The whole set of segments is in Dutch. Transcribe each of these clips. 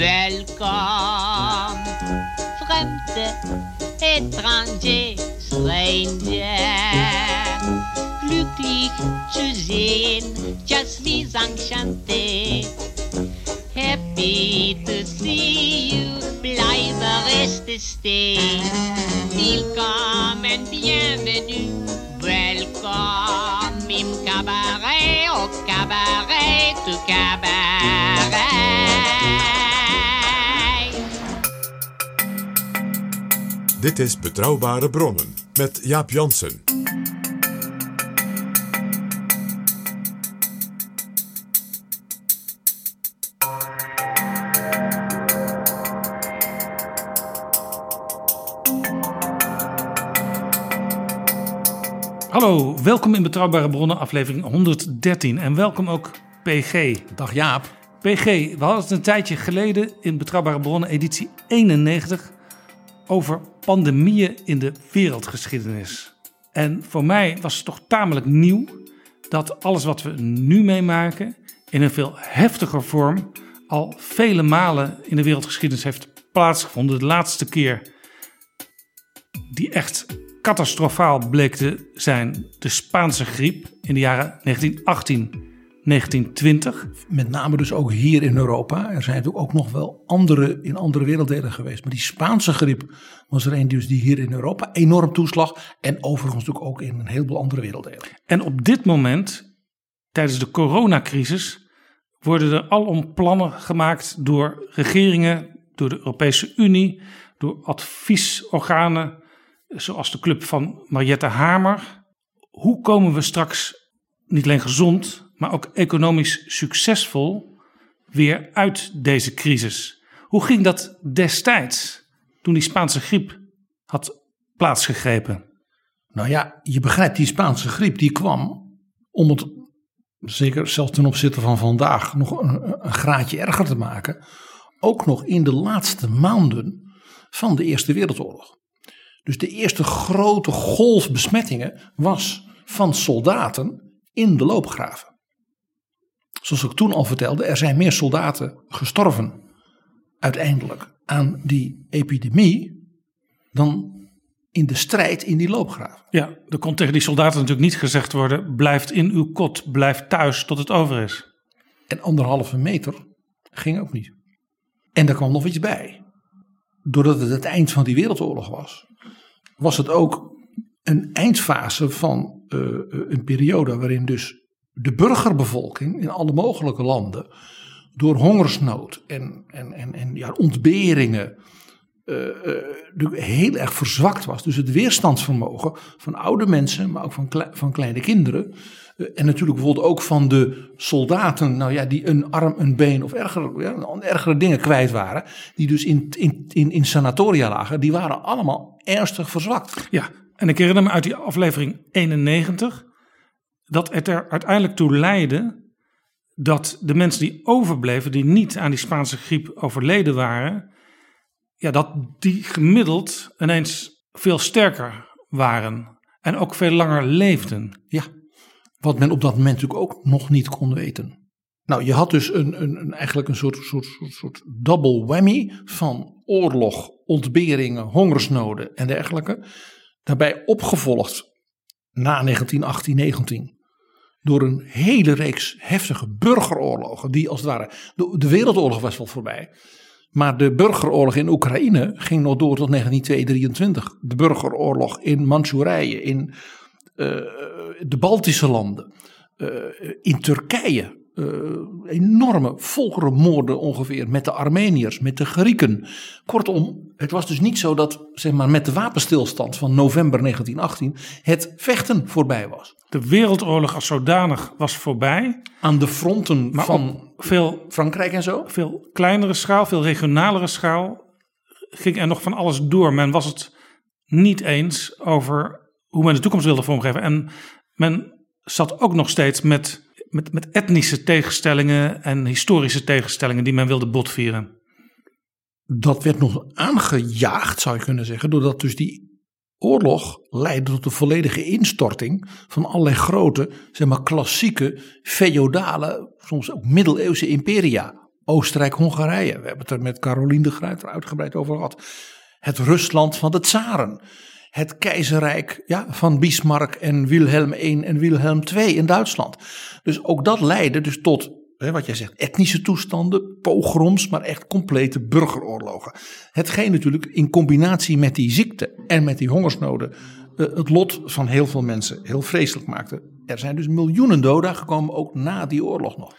welcome. Fremde, étranger, stranger. Glücklich zu sehen, just wie enchanté. Happy to see you, bleibe reste stay. Willkommen, bienvenue, welcome. Im cabaret, au cabaret, to cabaret. Dit is Betrouwbare Bronnen met Jaap Jansen. Hallo, welkom in Betrouwbare Bronnen, aflevering 113. En welkom ook PG. Dag Jaap. PG, we hadden het een tijdje geleden in Betrouwbare Bronnen, editie 91, over pandemieën in de wereldgeschiedenis. En voor mij was het toch tamelijk nieuw dat alles wat we nu meemaken in een veel heftiger vorm al vele malen in de wereldgeschiedenis heeft plaatsgevonden. De laatste keer die echt catastrofaal bleek te zijn de Spaanse griep in de jaren 1918, 1920. Met name dus ook hier in Europa. Er zijn natuurlijk ook nog wel andere in andere werelddelen geweest. Maar die Spaanse griep was er een dus die hier in Europa enorm toeslag. En overigens natuurlijk ook in een heleboel andere werelddelen. En op dit moment, tijdens de coronacrisis, worden er alom plannen gemaakt door regeringen, door de Europese Unie, door adviesorganen zoals de club van Mariette Hamer. Hoe komen we straks niet alleen gezond, maar ook economisch succesvol weer uit deze crisis? Hoe ging dat destijds toen die Spaanse griep had plaatsgegrepen? Nou ja, je begrijpt, die Spaanse griep die kwam om het, zeker zelfs ten opzichte van vandaag, nog een, een graadje erger te maken. Ook nog in de laatste maanden van de Eerste Wereldoorlog. Dus de eerste grote golf besmettingen was van soldaten in de loopgraven. Zoals ik toen al vertelde, er zijn meer soldaten gestorven uiteindelijk aan die epidemie dan in de strijd in die loopgraven. Ja, er kon tegen die soldaten natuurlijk niet gezegd worden: blijft in uw kot, blijf thuis tot het over is. En anderhalve meter ging ook niet. En daar kwam nog iets bij. Doordat het het eind van die wereldoorlog was, was het ook een eindfase van uh, een periode waarin dus de burgerbevolking in alle mogelijke landen door hongersnood en, en, en, en ja, ontberingen uh, heel erg verzwakt was. Dus het weerstandsvermogen van oude mensen, maar ook van, van kleine kinderen. Uh, en natuurlijk bijvoorbeeld ook van de soldaten, nou ja, die een arm, een been of erger, ja, ergere dingen kwijt waren. Die dus in, in, in, in sanatoria lagen. Die waren allemaal ernstig verzwakt. Ja, en ik herinner me uit die aflevering 91 dat het er uiteindelijk toe leidde dat de mensen die overbleven, die niet aan die Spaanse griep overleden waren, ja, dat die gemiddeld ineens veel sterker waren en ook veel langer leefden. Ja, wat men op dat moment natuurlijk ook nog niet kon weten. Nou, je had dus een, een, een eigenlijk een soort, soort, soort, soort double whammy van oorlog, ontberingen, hongersnoden en dergelijke. Daarbij opgevolgd na 1918, 19 door een hele reeks heftige burgeroorlogen. Die als het ware, de, wereldoorlog was wel voorbij. Maar de burgeroorlog in Oekraïne ging nog door tot 1922. De burgeroorlog in Manchurije, in eh, de Baltische landen, eh, in Turkije. eh, enorme volkerenmoorden ongeveer met de Armeniërs, met de Grieken. Kortom, het was dus niet zo dat zeg maar, met de wapenstilstand van november 1918 het vechten voorbij was. De wereldoorlog als zodanig was voorbij. Aan de fronten Maar van veel, Frankrijk en zo. veel kleinere schaal, veel regionalere schaal ging er nog van alles door. Men was het niet eens over hoe men de toekomst wilde vormgeven. En men zat ook nog steeds met, met, met etnische tegenstellingen en historische tegenstellingen die men wilde botvieren. Dat werd nog aangejaagd, zou je kunnen zeggen, doordat dus die oorlog leidde tot de volledige instorting van allerlei grote, zeg maar klassieke, feodale, soms ook middeleeuwse imperia. Oostenrijk-Hongarije, we hebben het er met Caroline de Gruyter uitgebreid over gehad. Het Rusland van de tsaren. Het keizerrijk ja, van Bismarck en Wilhelm I en Wilhelm II in Duitsland. Dus ook dat leidde dus tot hè, wat jij zegt, etnische toestanden, pogroms, maar echt complete burgeroorlogen. Hetgeen natuurlijk in combinatie met die ziekte en met die hongersnoden eh, het lot van heel veel mensen heel vreselijk maakte. Er zijn dus miljoenen doden gekomen, ook na die oorlog nog.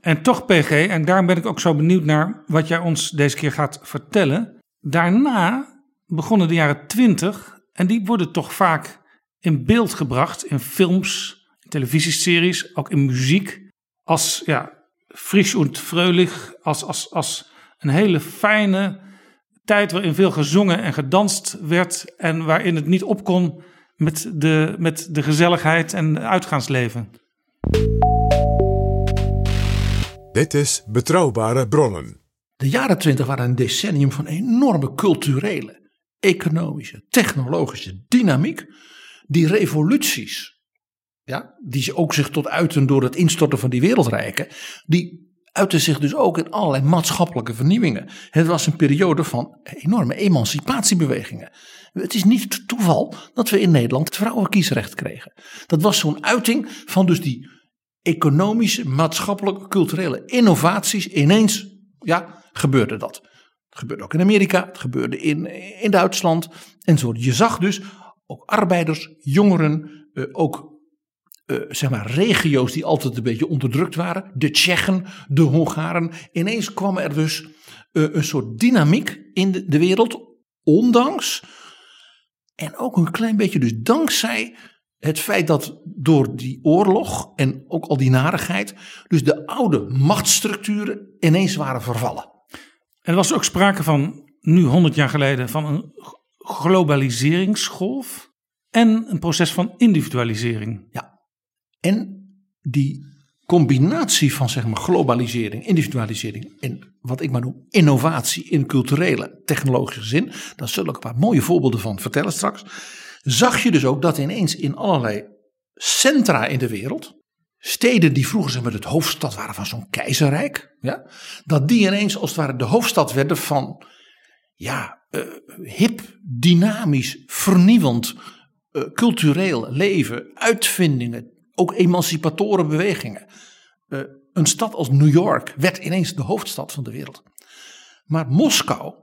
En toch, PG, en daarom ben ik ook zo benieuwd naar wat jij ons deze keer gaat vertellen. Daarna begonnen de jaren twintig en die worden toch vaak in beeld gebracht in films, televisieseries, ook in muziek. Als ja, frisch und fröhlich, als, als, als een hele fijne tijd waarin veel gezongen en gedanst werd en waarin het niet op kon met de, met de gezelligheid en het uitgaansleven. Dit is Betrouwbare Bronnen. De jaren twintig waren een decennium van enorme culturele, economische, technologische dynamiek. Die revoluties, ja, die ook zich tot uiten door het instorten van die wereldrijken, die uiten zich dus ook in allerlei maatschappelijke vernieuwingen. Het was een periode van enorme emancipatiebewegingen. Het is niet toeval dat we in Nederland het vrouwenkiesrecht kregen. Dat was zo'n uiting van dus die economische, maatschappelijke, culturele innovaties. Ineens ja, gebeurde dat. Het gebeurde ook in Amerika, het gebeurde in, in Duitsland enzovoort. Je zag dus ook arbeiders, jongeren, eh, ook eh, zeg maar regio's die altijd een beetje onderdrukt waren. De Tsjechen, de Hongaren. Ineens kwam er dus eh, een soort dynamiek in de, de wereld. Ondanks en ook een klein beetje dus dankzij het feit dat door die oorlog en ook al die narigheid. dus de oude machtsstructuren ineens waren vervallen. Er was ook sprake van, nu 100 jaar geleden, van een globaliseringsgolf en een proces van individualisering. Ja. En die combinatie van zeg maar globalisering, individualisering en wat ik maar noem innovatie in culturele, technologische zin, daar zullen ik een paar mooie voorbeelden van vertellen straks. Zag je dus ook dat ineens in allerlei centra in de wereld, steden die vroeger zeg maar, het hoofdstad waren van zo'n keizerrijk, ja, dat die ineens als het ware de hoofdstad werden van ja, eh, hip, dynamisch, vernieuwend, eh, cultureel leven, uitvindingen, ook emancipatoren bewegingen. Eh, een stad als New York werd ineens de hoofdstad van de wereld. Maar Moskou,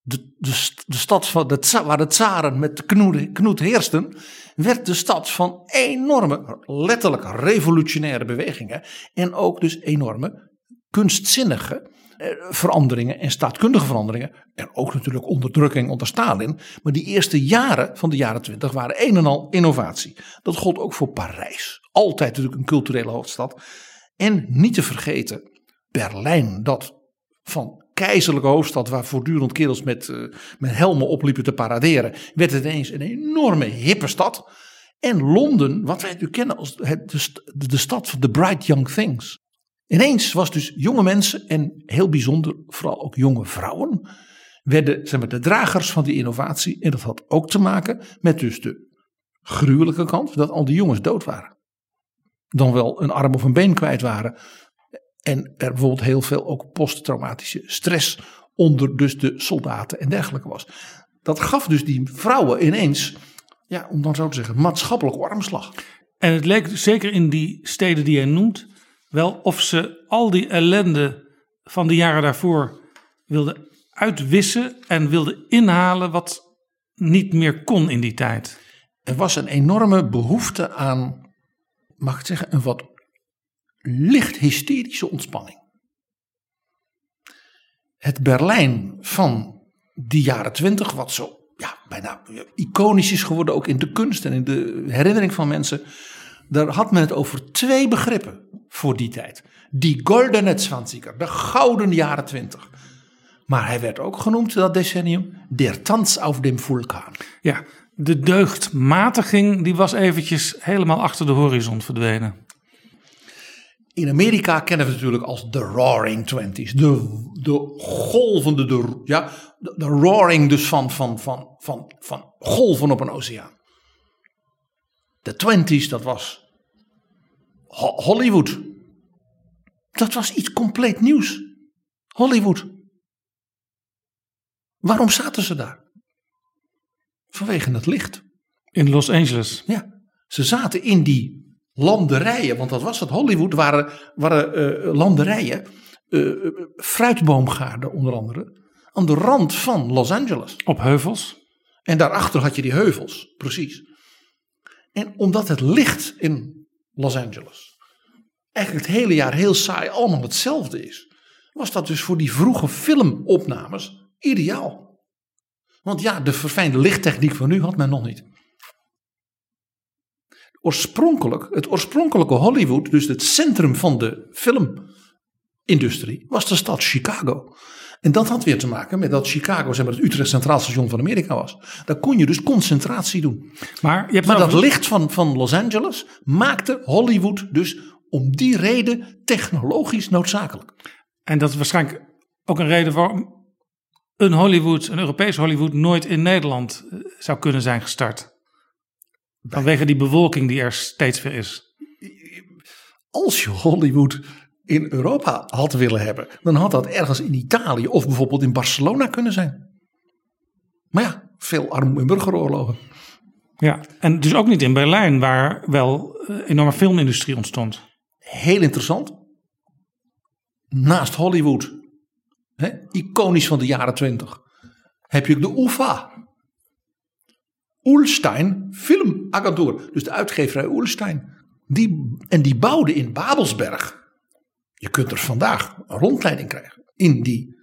de, de, de stad van waar de tsaren met knoet, knoet heersten, werd de stad van enorme, letterlijk revolutionaire bewegingen. En ook dus enorme kunstzinnige veranderingen en staatkundige veranderingen. En ook natuurlijk onderdrukking onder Stalin. Maar die eerste jaren van de jaren twintig waren een en al innovatie. Dat gold ook voor Parijs. Altijd natuurlijk een culturele hoofdstad. En niet te vergeten Berlijn, dat van keizerlijke hoofdstad waar voortdurend kerels met, eh, met helmen opliepen te paraderen, werd het ineens een enorme hippe stad. En Londen, wat wij natuurlijk kennen als de, de stad van the bright young things. Ineens was dus jonge mensen en heel bijzonder vooral ook jonge vrouwen werden zeg maar, de dragers van die innovatie. En dat had ook te maken met dus de gruwelijke kant dat al die jongens dood waren. Dan wel een arm of een been kwijt waren. En er bijvoorbeeld heel veel ook posttraumatische stress onder dus de soldaten en dergelijke was. Dat gaf dus die vrouwen ineens, ja, om dan zo te zeggen, maatschappelijke armslag. En het leek zeker in die steden die hij noemt wel of ze al die ellende van de jaren daarvoor wilden uitwissen en wilden inhalen wat niet meer kon in die tijd. Er was een enorme behoefte aan, mag ik zeggen, een wat licht hysterische ontspanning. Het Berlijn van die jaren twintig, wat zo ja, bijna iconisch is geworden, ook in de kunst en in de herinnering van mensen. Daar had men het over twee begrippen voor die tijd. Die goldene zwanziger, de gouden jaren twintig. Maar hij werd ook genoemd dat decennium der Tanz auf dem Vulkan. Ja, de deugdmatiging die was eventjes helemaal achter de horizon verdwenen. In Amerika kennen we het natuurlijk als de Roaring Twenties. De, de golvende, de, ja, de, de roaring dus van, van, van, van, van golven op een oceaan. De Twenties, dat was Ho- Hollywood. Dat was iets compleet nieuws. Hollywood. Waarom zaten ze daar? Vanwege het licht. In Los Angeles. Ja, ze zaten in die landerijen, want dat was het. Hollywood waren, waren eh, landerijen, eh, eh, fruitboomgaarden onder andere, aan de rand van Los Angeles. Op heuvels. En daarachter had je die heuvels, precies. En omdat het licht in Los Angeles eigenlijk het hele jaar heel saai allemaal hetzelfde is, was dat dus voor die vroege filmopnames ideaal. Want ja, de verfijnde lichttechniek van nu had men nog niet. Oorspronkelijk, het oorspronkelijke Hollywood, dus het centrum van de filmindustrie, was de stad Chicago. En dat had weer te maken met dat Chicago zeg maar, het Utrecht Centraal Station van Amerika was. Daar kon je dus concentratie doen. Maar, je hebt Maar dat licht van, van Los Angeles maakte Hollywood dus om die reden technologisch noodzakelijk. En dat is waarschijnlijk ook een reden waarom een Hollywood, een Europees Hollywood, nooit in Nederland eh, zou kunnen zijn gestart. Vanwege die bewolking die er steeds weer is. Als je Hollywood in Europa had willen hebben, dan had dat ergens in Italië of bijvoorbeeld in Barcelona kunnen zijn. Maar ja, veel armoede en burgeroorlogen. Ja, en dus ook niet in Berlijn, waar wel een enorme filmindustrie ontstond. Heel interessant. Naast Hollywood, hè, iconisch van de jaren twintig, heb je ook de UFA. Ulstein Filmagentuur. Dus de uitgeverij Ulstein. Die, en die bouwde in Babelsberg. Je kunt er vandaag een rondleiding krijgen. In die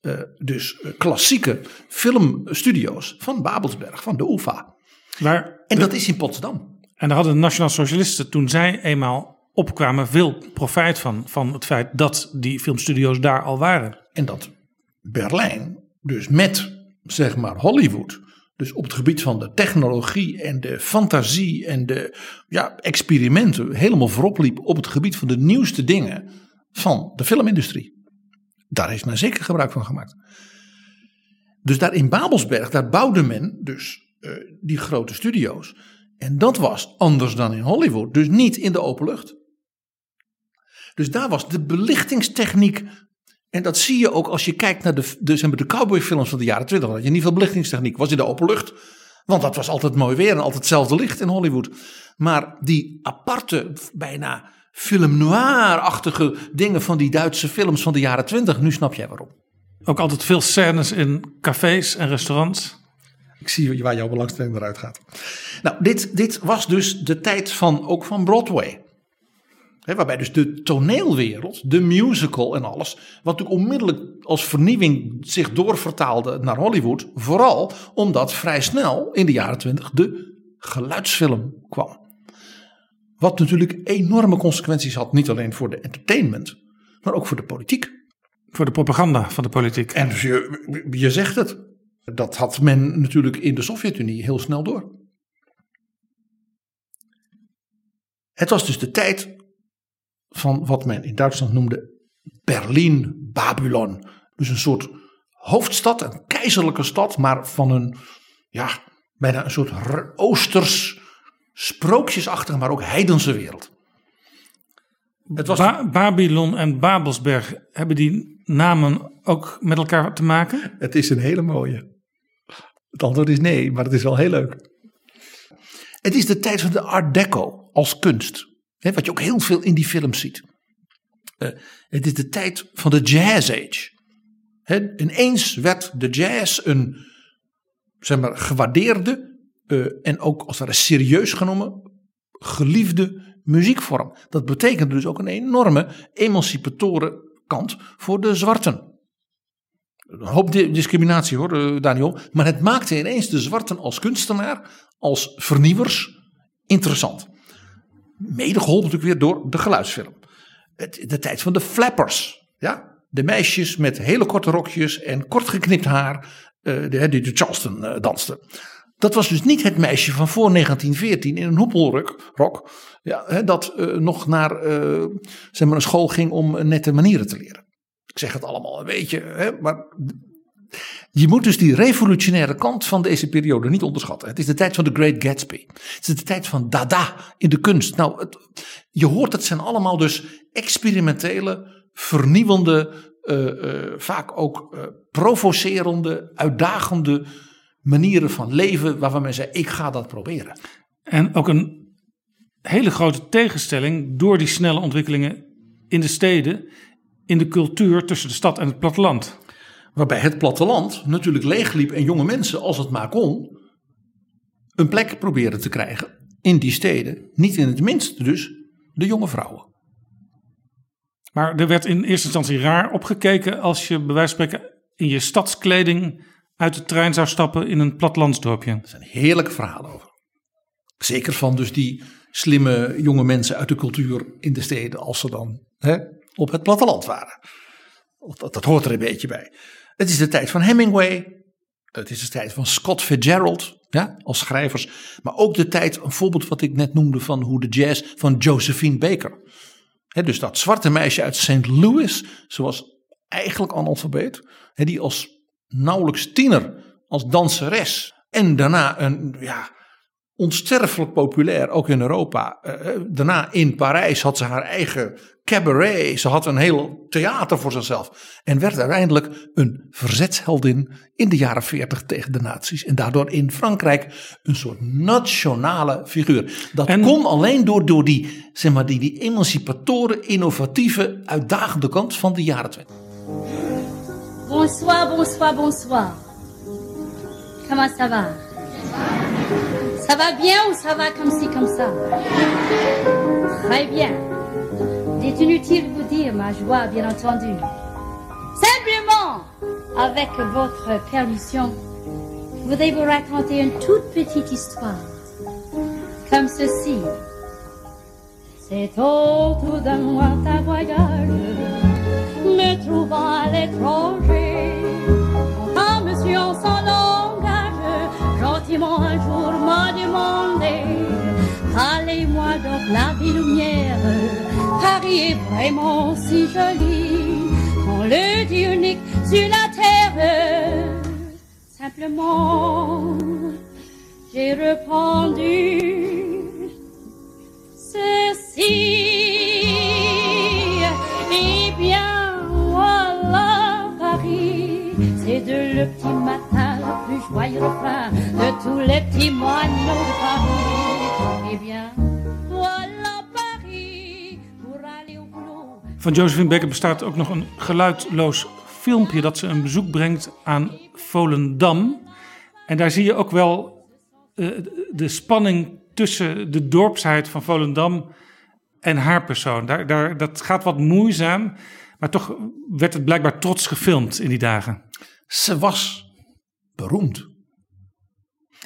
eh, dus eh, klassieke filmstudio's van Babelsberg, van de UFA. Waar, En dat is in Potsdam. en daar hadden de Nationaal Socialisten toen zij eenmaal opkwamen veel profijt van. Van het feit dat die filmstudio's daar al waren. En dat Berlijn, dus met zeg maar Hollywood, dus op het gebied van de technologie en de fantasie en de ja, experimenten helemaal voorop liep op het gebied van de nieuwste dingen van de filmindustrie. Daar heeft men zeker gebruik van gemaakt. Dus daar in Babelsberg, daar bouwde men dus eh, die grote studio's. En dat was anders dan in Hollywood, dus niet in de open lucht. Dus daar was de belichtingstechniek en dat zie je ook als je kijkt naar de, de, zeg de cowboyfilms van de jaren 20. Dat je niet veel belichtingstechniek was in de open lucht. Want dat was altijd mooi weer en altijd hetzelfde licht in Hollywood. Maar die aparte, bijna film noir-achtige dingen van die Duitse films van de jaren 20. Nu snap jij waarom. Ook altijd veel scènes in cafés en restaurants. Ik zie waar jouw belangstelling eruit gaat. Nou, dit, dit was dus de tijd van, ook van Broadway. Hè, waarbij dus de toneelwereld, de musical en alles, wat natuurlijk onmiddellijk als vernieuwing zich doorvertaalde naar Hollywood. Vooral omdat vrij snel in de jaren twintig de geluidsfilm kwam. Wat natuurlijk enorme consequenties had, niet alleen voor de entertainment, maar ook voor de politiek. Voor de propaganda van de politiek. En dus je, je zegt het, dat had men natuurlijk in de Sovjet-Unie heel snel door. Het was dus de tijd van wat men in Duitsland noemde Berlin Babylon. Dus een soort hoofdstad, een keizerlijke stad, maar van een, ja, bijna een soort oosters, sprookjesachtige, maar ook heidense wereld. Het was Ba- Babylon en Babelsberg, hebben die namen ook met elkaar te maken? Het is een hele mooie. Het antwoord is nee, maar het is wel heel leuk. Het is de tijd van de Art Deco. als kunst. Hè, wat je ook heel veel in die films ziet. Eh, het is de tijd van de jazz age. Hè, ineens werd de jazz een zeg maar, gewaardeerde eh, en ook als het ware serieus genomen geliefde muziekvorm. Dat betekende dus ook een enorme emancipatoren kant voor de zwarten. Een hoop di- discriminatie hoor, eh, Daniel. Maar het maakte ineens de zwarten als kunstenaar, als vernieuwers interessant. Mede geholpen natuurlijk weer door de geluidsfilm. De tijd van de flappers. Ja? De meisjes met hele korte rokjes en kort geknipt haar. eh, die de Charleston dansten. Dat was dus niet het meisje van voor 1914 in een hoepelrok. Rok, ja, dat eh, nog naar eh, zeg maar een school ging om eh, nette manieren te leren. Ik zeg het allemaal een beetje, hè, maar je moet dus die revolutionaire kant van deze periode niet onderschatten. Het is de tijd van de Great Gatsby. Het is de tijd van Dada in de kunst. Nou, het, je hoort het zijn allemaal dus experimentele, vernieuwende, vaak ook provocerende, uitdagende manieren van leven waarvan men zei: ik ga dat proberen. En ook een hele grote tegenstelling door die snelle ontwikkelingen in de steden, in de cultuur tussen de stad en het platteland. Waarbij het platteland natuurlijk leegliep en jonge mensen, als het maar kon, een plek proberen te krijgen in die steden. Niet in het minst dus de jonge vrouwen. Maar er werd in eerste instantie raar opgekeken als je bij wijze van spreken in je stadskleding uit de trein zou stappen in een plattelandsdorpje. Er zijn heerlijke verhalen over. Zeker van dus die slimme jonge mensen uit de cultuur in de steden, als ze dan hè, op het platteland waren. Dat, dat hoort er een beetje bij. Het is de tijd van Hemingway. Het is de tijd van Scott Fitzgerald ja, als schrijvers. Maar ook de tijd, een voorbeeld wat ik net noemde van hoe de jazz van Josephine Baker. Dus dat zwarte meisje uit St. Louis, ze was eigenlijk analfabeet. Die als nauwelijks tiener, als danseres. En daarna een, ja, onsterfelijk populair, ook in Europa. Eh, daarna in Parijs had ze haar eigen cabaret. Ze had een heel theater voor zichzelf. En werd uiteindelijk een verzetsheldin in de jaren 40 tegen de nazi's. En daardoor in Frankrijk een soort nationale figuur. Dat En- kon alleen door, door die, zeg maar, die, die emancipatoren, innovatieve, uitdagende kant van de jaren 20. Bonsoir, bonsoir, bonsoir. Comment ça va? Ça va bien ou ça va comme ci, comme ça? Très bien. Il est inutile de vous dire ma joie, bien entendu. Simplement, avec votre permission, je voudrais vous raconter une toute petite histoire. Comme ceci. C'est autour d'un lointain voyage me trouvant à l'étranger. Quand monsieur son langage, gentiment un jour m'a demandé, allez-moi donc la vie lumière, Paris est vraiment si joli, on le dit unique sur la terre. Simplement, j'ai répondu, ceci. Eh bien, de le petit matin le plus joyeux de tous les petits moineaux de Paris. Eh bien, voilà Paris. Van Josephine Baker bestaat ook nog een geluidloos filmpje dat ze een bezoek brengt aan Volendam. En daar zie je ook wel eh, de spanning tussen de dorpsheid van Volendam en haar persoon. Daar, daar, dat gaat wat moeizaam, maar toch werd het blijkbaar trots gefilmd in die dagen. Ze was beroemd.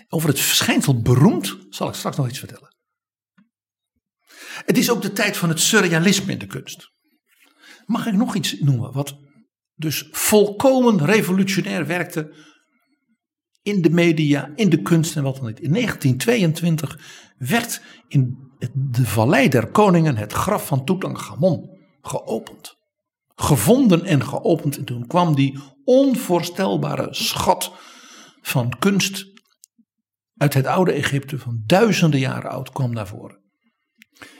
Over het verschijnsel beroemd zal ik straks nog iets vertellen. Het is ook de tijd van het surrealisme in de kunst. Mag ik nog iets noemen wat dus volkomen revolutionair werkte in de media, in de kunst en wat dan niet. In 1922 werd in de Vallei der Koningen het graf van Tutankhamon geopend. Gevonden en geopend en toen kwam die onvoorstelbare schat van kunst uit het oude Egypte van duizenden jaren oud kwam naar voren.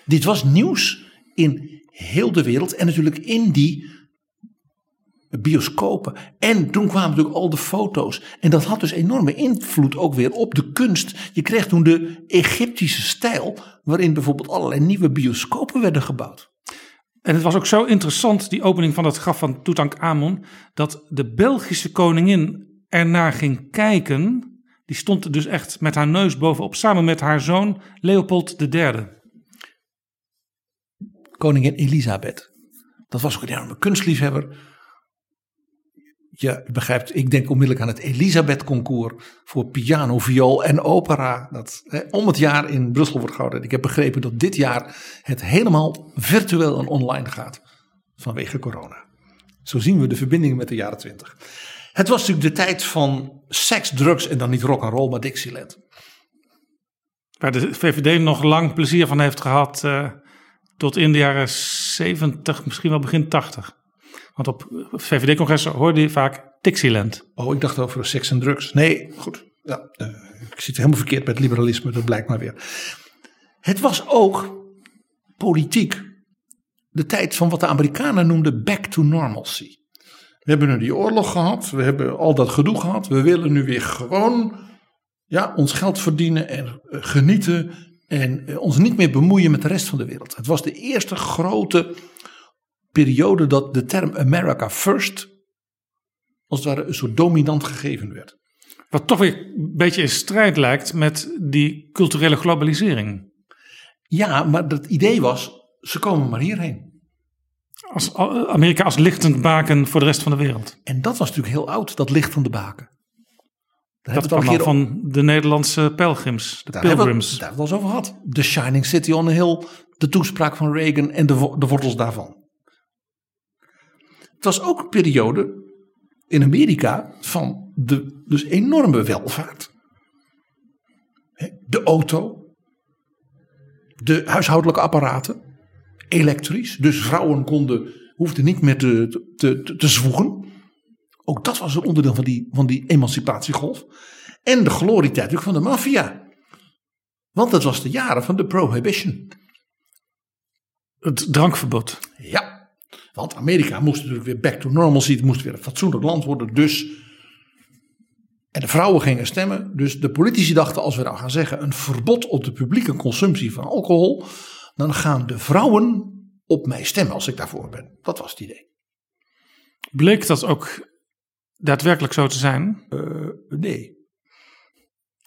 Dit was nieuws in heel de wereld en natuurlijk in die bioscopen. En toen kwamen natuurlijk al de foto's. En dat had dus enorme invloed ook weer op de kunst. Je kreeg toen de Egyptische stijl, waarin bijvoorbeeld allerlei nieuwe bioscopen werden gebouwd. En het was ook zo interessant, die opening van het graf van Tutankhamon, dat de Belgische koningin ernaar ging kijken. Die stond dus echt met haar neus bovenop, samen met haar zoon Leopold III. Koningin Elisabeth. Dat was ook een enorme kunstliefhebber. U begrijpt, ik denk onmiddellijk aan het Elisabeth Concours voor piano, viool en opera. Dat hè, om het jaar in Brussel wordt gehouden. Ik heb begrepen dat dit jaar het helemaal virtueel en online gaat. Vanwege corona. Zo zien we de verbindingen met de jaren twintig. Het was natuurlijk de tijd van seks, drugs en dan niet rock and roll, maar Dixieland. Waar de VVD nog lang plezier van heeft gehad. eh, tot in de jaren 70, misschien wel begin 80. Want op VVD-congressen hoorde je vaak Dixieland. Oh, ik dacht over seks en drugs. Nee, goed. Ja, eh, ik zit helemaal verkeerd met liberalisme, dat blijkt maar weer. Het was ook politiek de tijd van wat de Amerikanen noemden back to normalcy. We hebben nu die oorlog gehad, we hebben al dat gedoe gehad. We willen nu weer gewoon ja, ons geld verdienen en eh, genieten en eh, ons niet meer bemoeien met de rest van de wereld. Het was de eerste grote periode dat de term America First als het ware een soort dominant gegeven werd. Wat toch weer een beetje in strijd lijkt met die culturele globalisering. Ja, maar het idee was, ze komen maar hierheen. Als Amerika als lichtend baken voor de rest van de wereld. En dat was natuurlijk heel oud, dat lichtende baken. Daar Dat hebben kwam al van de Nederlandse pelgrims, de daar hebben we- pilgrims. Daar hebben we het al over gehad. The Shining City on a Hill, de toespraak van Reagan en de wortels daarvan. Het was ook een periode in Amerika van de dus enorme welvaart. De auto, de huishoudelijke apparaten, elektrisch. Dus vrouwen konden, hoefden niet meer te, te, te, te zwoegen. Ook dat was een onderdeel van die, van die emancipatiegolf. En de glorietijd ook van de maffia. Want dat was de jaren van de prohibition. Het drankverbod. Ja, want Amerika moest natuurlijk weer back to normalcy. Het moest weer een fatsoenlijk land worden. Dus. En de vrouwen gingen stemmen. Dus de politici dachten: als we nou gaan zeggen een verbod op de publieke consumptie van alcohol. dan gaan de vrouwen op mij stemmen als ik daarvoor ben. Dat was het idee. Bleek dat ook daadwerkelijk zo te zijn? Eh, nee.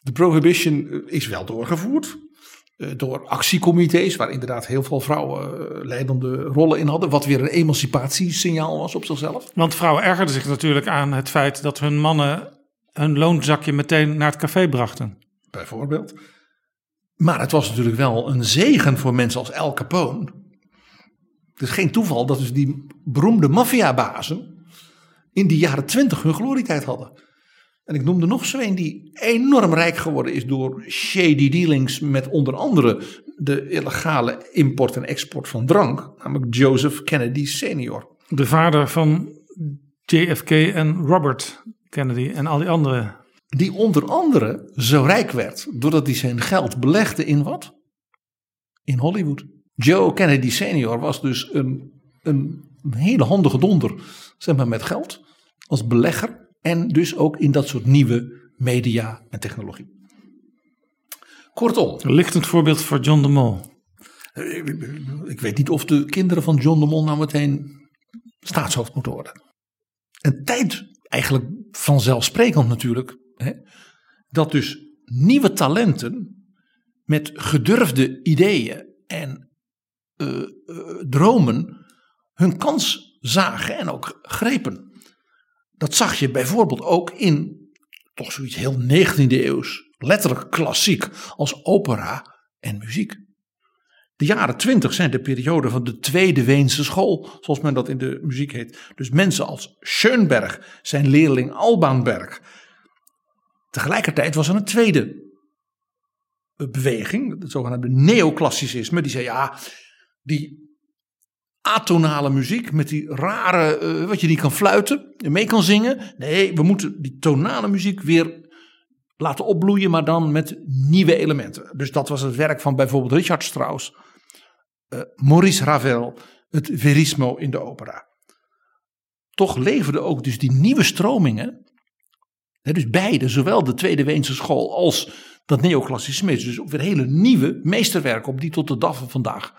De prohibition eh, is wel doorgevoerd. Eh, Door actiecomité's, waar inderdaad heel veel vrouwen eh, leidende rollen in hadden. Wat weer een emancipatiesignaal was op zichzelf. Want vrouwen ergerden zich natuurlijk aan het feit dat hun mannen hun loonzakje meteen naar het café brachten. bijvoorbeeld. Maar het was natuurlijk wel een zegen voor mensen als Al Capone. Het is geen toeval dat dus die beroemde maffiabazen in die jaren twintig hun glorietijd hadden. En ik noemde nog zo een die enorm rijk geworden is door shady dealings met onder andere de illegale import en export van drank. Namelijk Joseph Kennedy senior. De vader van JFK en Robert Kennedy en al die anderen. Die onder andere zo rijk werd doordat hij zijn geld belegde in wat? In Hollywood. Joe Kennedy senior was dus een, een, een hele handige donder zeg maar, met geld als belegger. En dus ook in dat soort nieuwe media en technologie. Kortom, Een lichtend voorbeeld voor John de Mol. ik, ik weet niet of de kinderen van John de Mol nou meteen staatshoofd moeten worden. Een tijd eigenlijk vanzelfsprekend natuurlijk. Hè, dat dus nieuwe talenten met gedurfde ideeën en eh, eh, dromen hun kans zagen en ook grepen. Dat zag je bijvoorbeeld ook in toch zoiets heel 19e eeuws, letterlijk klassiek als opera en muziek. De jaren twintig zijn de periode van de Tweede Weense School, zoals men dat in de muziek heet. Dus mensen als Schoenberg, zijn leerling Albaanberg. Tegelijkertijd was er een tweede beweging, het zogenaamde neoclassicisme. Die zei ja, die atonale muziek met die rare, eh, wat je niet kan fluiten en mee kan zingen. Nee, we moeten die tonale muziek weer laten opbloeien, maar dan met nieuwe elementen. Dus dat was het werk van bijvoorbeeld Richard Strauss, eh, Maurice Ravel, het verismo in de opera. toch leverden ook dus die nieuwe stromingen. Hè, dus beide, zowel de Tweede Weense school als dat neoclassicisme, dus ook weer hele nieuwe meesterwerken op die tot de dag van vandaag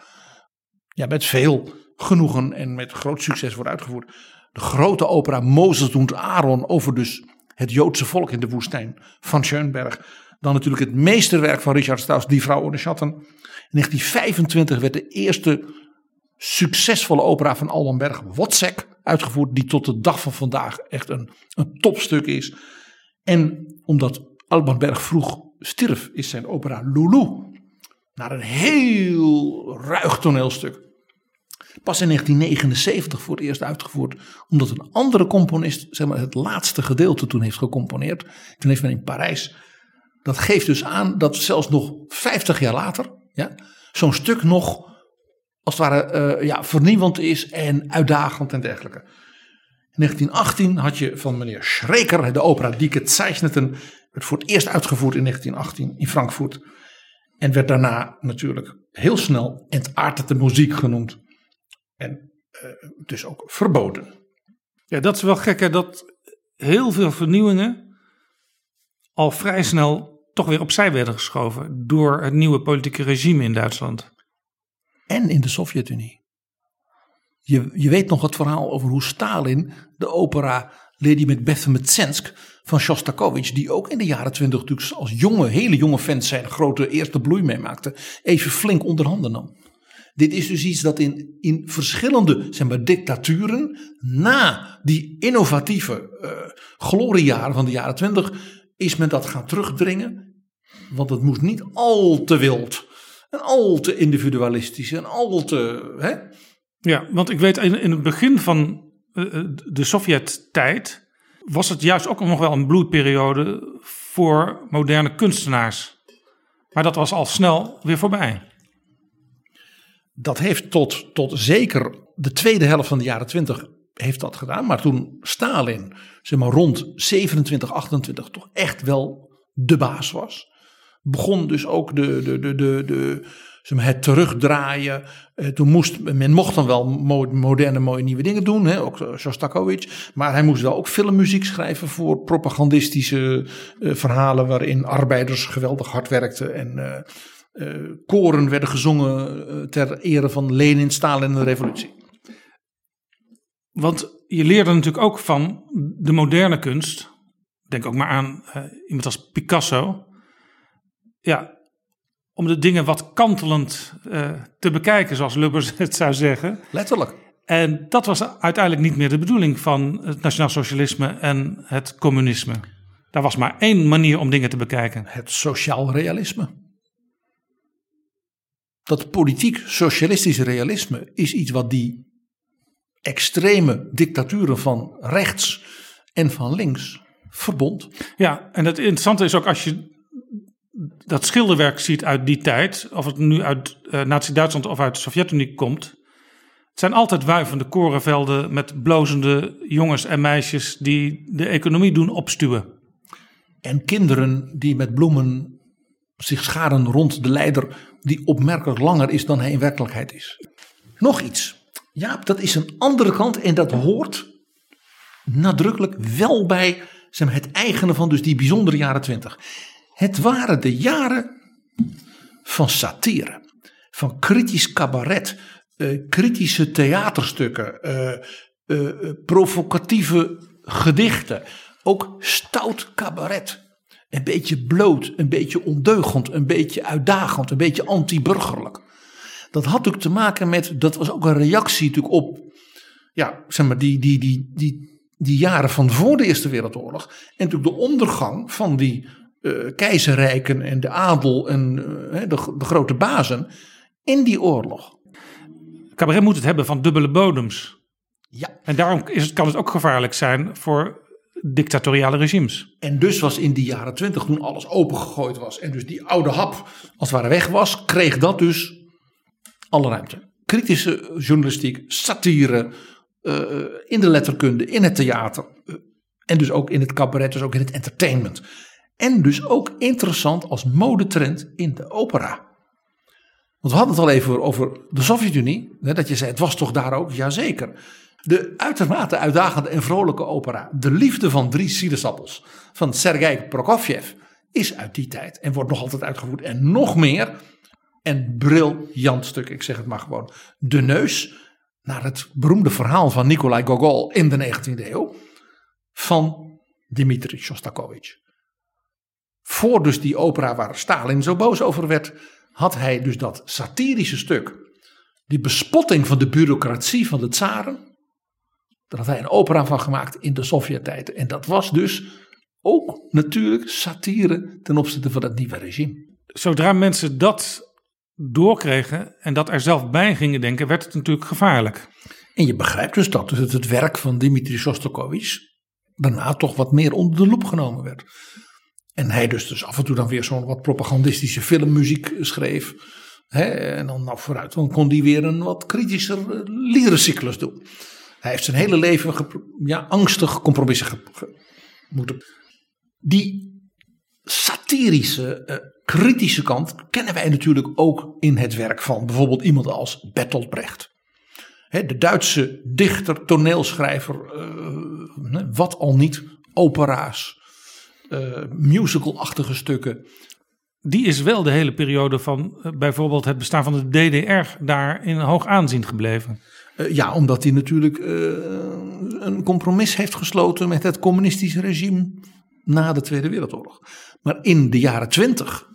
ja, met veel genoegen en met groot succes wordt uitgevoerd. De grote opera Mozes doet Aaron over dus het Joodse volk in de woestijn van Schoenberg. Dan natuurlijk het meesterwerk van Richard Strauss, Die Vrouw ohne Schatten. In 1925 werd de eerste succesvolle opera van Alban Berg, Wozzeck, uitgevoerd. Die tot de dag van vandaag echt een, een topstuk is. En omdat Alban Berg vroeg stierf, is zijn opera Lulu naar een heel ruig toneelstuk. Pas in 1979 voor het eerst uitgevoerd, omdat een andere componist zeg maar, het laatste gedeelte toen heeft gecomponeerd. Toen heeft men in Parijs. Dat geeft dus aan dat zelfs nog 50 jaar later ja, zo'n stuk nog als het ware uh, ja, vernieuwend is en uitdagend en dergelijke. In 1918 had je van meneer Schreker de opera Die Gezeichneten. werd voor het eerst uitgevoerd in 1918 in Frankfurt. En werd daarna natuurlijk heel snel entartete muziek genoemd. En uh, dus ook verboden. Ja, dat is wel gek hè, dat heel veel vernieuwingen al vrij snel toch weer opzij werden geschoven door het nieuwe politieke regime in Duitsland. En in de Sovjet-Unie. Je, je weet nog het verhaal over hoe Stalin de opera Lady Macbeth Metsensk van Shostakovich, die ook in de jaren twintig natuurlijk als jonge, hele jonge fans zijn grote eerste bloei meemaakte, even flink onder handen nam. Dit is dus iets dat in, in verschillende zeg maar, dictaturen na die innovatieve uh, gloriejaren van de jaren twintig is men dat gaan terugdringen. Want het moest niet al te wild en al te individualistisch en al te... Hè? Ja, want ik weet in, in het begin van uh, de Sovjet-tijd was het juist ook nog wel een bloedperiode voor moderne kunstenaars. Maar dat was al snel weer voorbij. Dat heeft tot, tot zeker de tweede helft van de jaren twintig heeft dat gedaan. Maar toen Stalin zeg maar, rond 27, 28 toch echt wel de baas was. Begon dus ook de, de, de, de, de, zeg maar, het terugdraaien. Eh, toen moest, men mocht dan wel moderne mooie nieuwe dingen doen. Hè, ook Shostakovich. Maar hij moest wel ook filmmuziek schrijven voor propagandistische uh, verhalen. Waarin arbeiders geweldig hard werkten. En uh, koren werden gezongen ter ere van Lenin, Stalin en de revolutie. Want je leerde natuurlijk ook van de moderne kunst. Denk ook maar aan iemand als Picasso. Ja, om de dingen wat kantelend uh, te bekijken, zoals Lubbers het zou zeggen. Letterlijk. En dat was uiteindelijk niet meer de bedoeling van het nationaal socialisme en het communisme. Daar was maar één manier om dingen te bekijken. Het sociaal realisme. Dat politiek socialistische realisme is iets wat die extreme dictaturen van rechts en van links verbond. Ja, en het interessante is ook als je dat schilderwerk ziet uit die tijd, of het nu uit uh, Nazi-Duitsland of uit de Sovjet-Unie komt. Het zijn altijd wuivende korenvelden met blozende jongens en meisjes die de economie doen opstuwen. En kinderen die met bloemen zich scharen rond de leider, die opmerkelijk langer is dan hij in werkelijkheid is. Nog iets. Ja, dat is een andere kant en dat hoort nadrukkelijk wel bij het eigene van dus die bijzondere jaren twintig. Het waren de jaren van satire, van kritisch cabaret, uh, kritische theaterstukken, uh, uh, provocatieve gedichten, ook stout cabaret. Een beetje bloot, een beetje ondeugend, een beetje uitdagend, een beetje anti-burgerlijk. Dat had natuurlijk te maken met, dat was ook een reactie natuurlijk op, ja, zeg maar, die, die, die, die, die jaren van voor de Eerste Wereldoorlog. En natuurlijk de ondergang van die uh, keizerrijken en de adel en uh, de, de, grote bazen in die oorlog. Cabaret moet het hebben van dubbele bodems. Ja. En daarom is het, kan het ook gevaarlijk zijn voor dictatoriale regimes. En dus was in die jaren twintig, toen alles opengegooid was en dus die oude hap als het ware weg was, kreeg dat dus alle ruimte. Kritische journalistiek, satire, uh, in de letterkunde, in het theater en dus ook in het cabaret, dus ook in het entertainment. En dus ook interessant als modetrend in de opera. Want we hadden het al even over de Sovjet-Unie. Dat je zei, het was toch daar ook? Jazeker. De uitermate uitdagende en vrolijke opera De Liefde van Drie Sinaasappels van Sergei Prokofjev is uit die tijd en wordt nog altijd uitgevoerd. En nog meer, en briljant stuk, ik zeg het maar gewoon, De Neus, naar het beroemde verhaal van Nikolai Gogol in de 19e eeuw, van Dmitri Shostakovich. Voor dus die opera waar Stalin zo boos over werd, had hij dus dat satirische stuk, die bespotting van de bureaucratie van de tsaren, daar had hij een opera van gemaakt in de Sovjet-tijd. En dat was dus ook natuurlijk satire ten opzichte van het nieuwe regime. Zodra mensen dat doorkregen en dat er zelf bij gingen denken, werd het natuurlijk gevaarlijk. En je begrijpt dus dat dus het, het werk van Dmitri Shostakovich daarna toch wat meer onder de loep genomen werd. En hij dus, dus af en toe dan weer zo'n wat propagandistische filmmuziek schreef. Hè, en dan nou vooruit, dan kon hij weer een wat kritischer eh, liederencyclus doen. Hij heeft zijn hele leven ja, angstig compromissen moeten. Die satirische, eh, kritische kant kennen wij natuurlijk ook in het werk van bijvoorbeeld iemand als Bertolt Brecht. De Duitse dichter, toneelschrijver, eh, wat al niet, opera's, eh, musicalachtige stukken. Die is wel de hele periode van bijvoorbeeld het bestaan van de DDR daar in hoog aanzien gebleven. Eh, ja, omdat hij natuurlijk eh, een compromis heeft gesloten met het communistische regime na de Tweede Wereldoorlog. Maar in de jaren twintig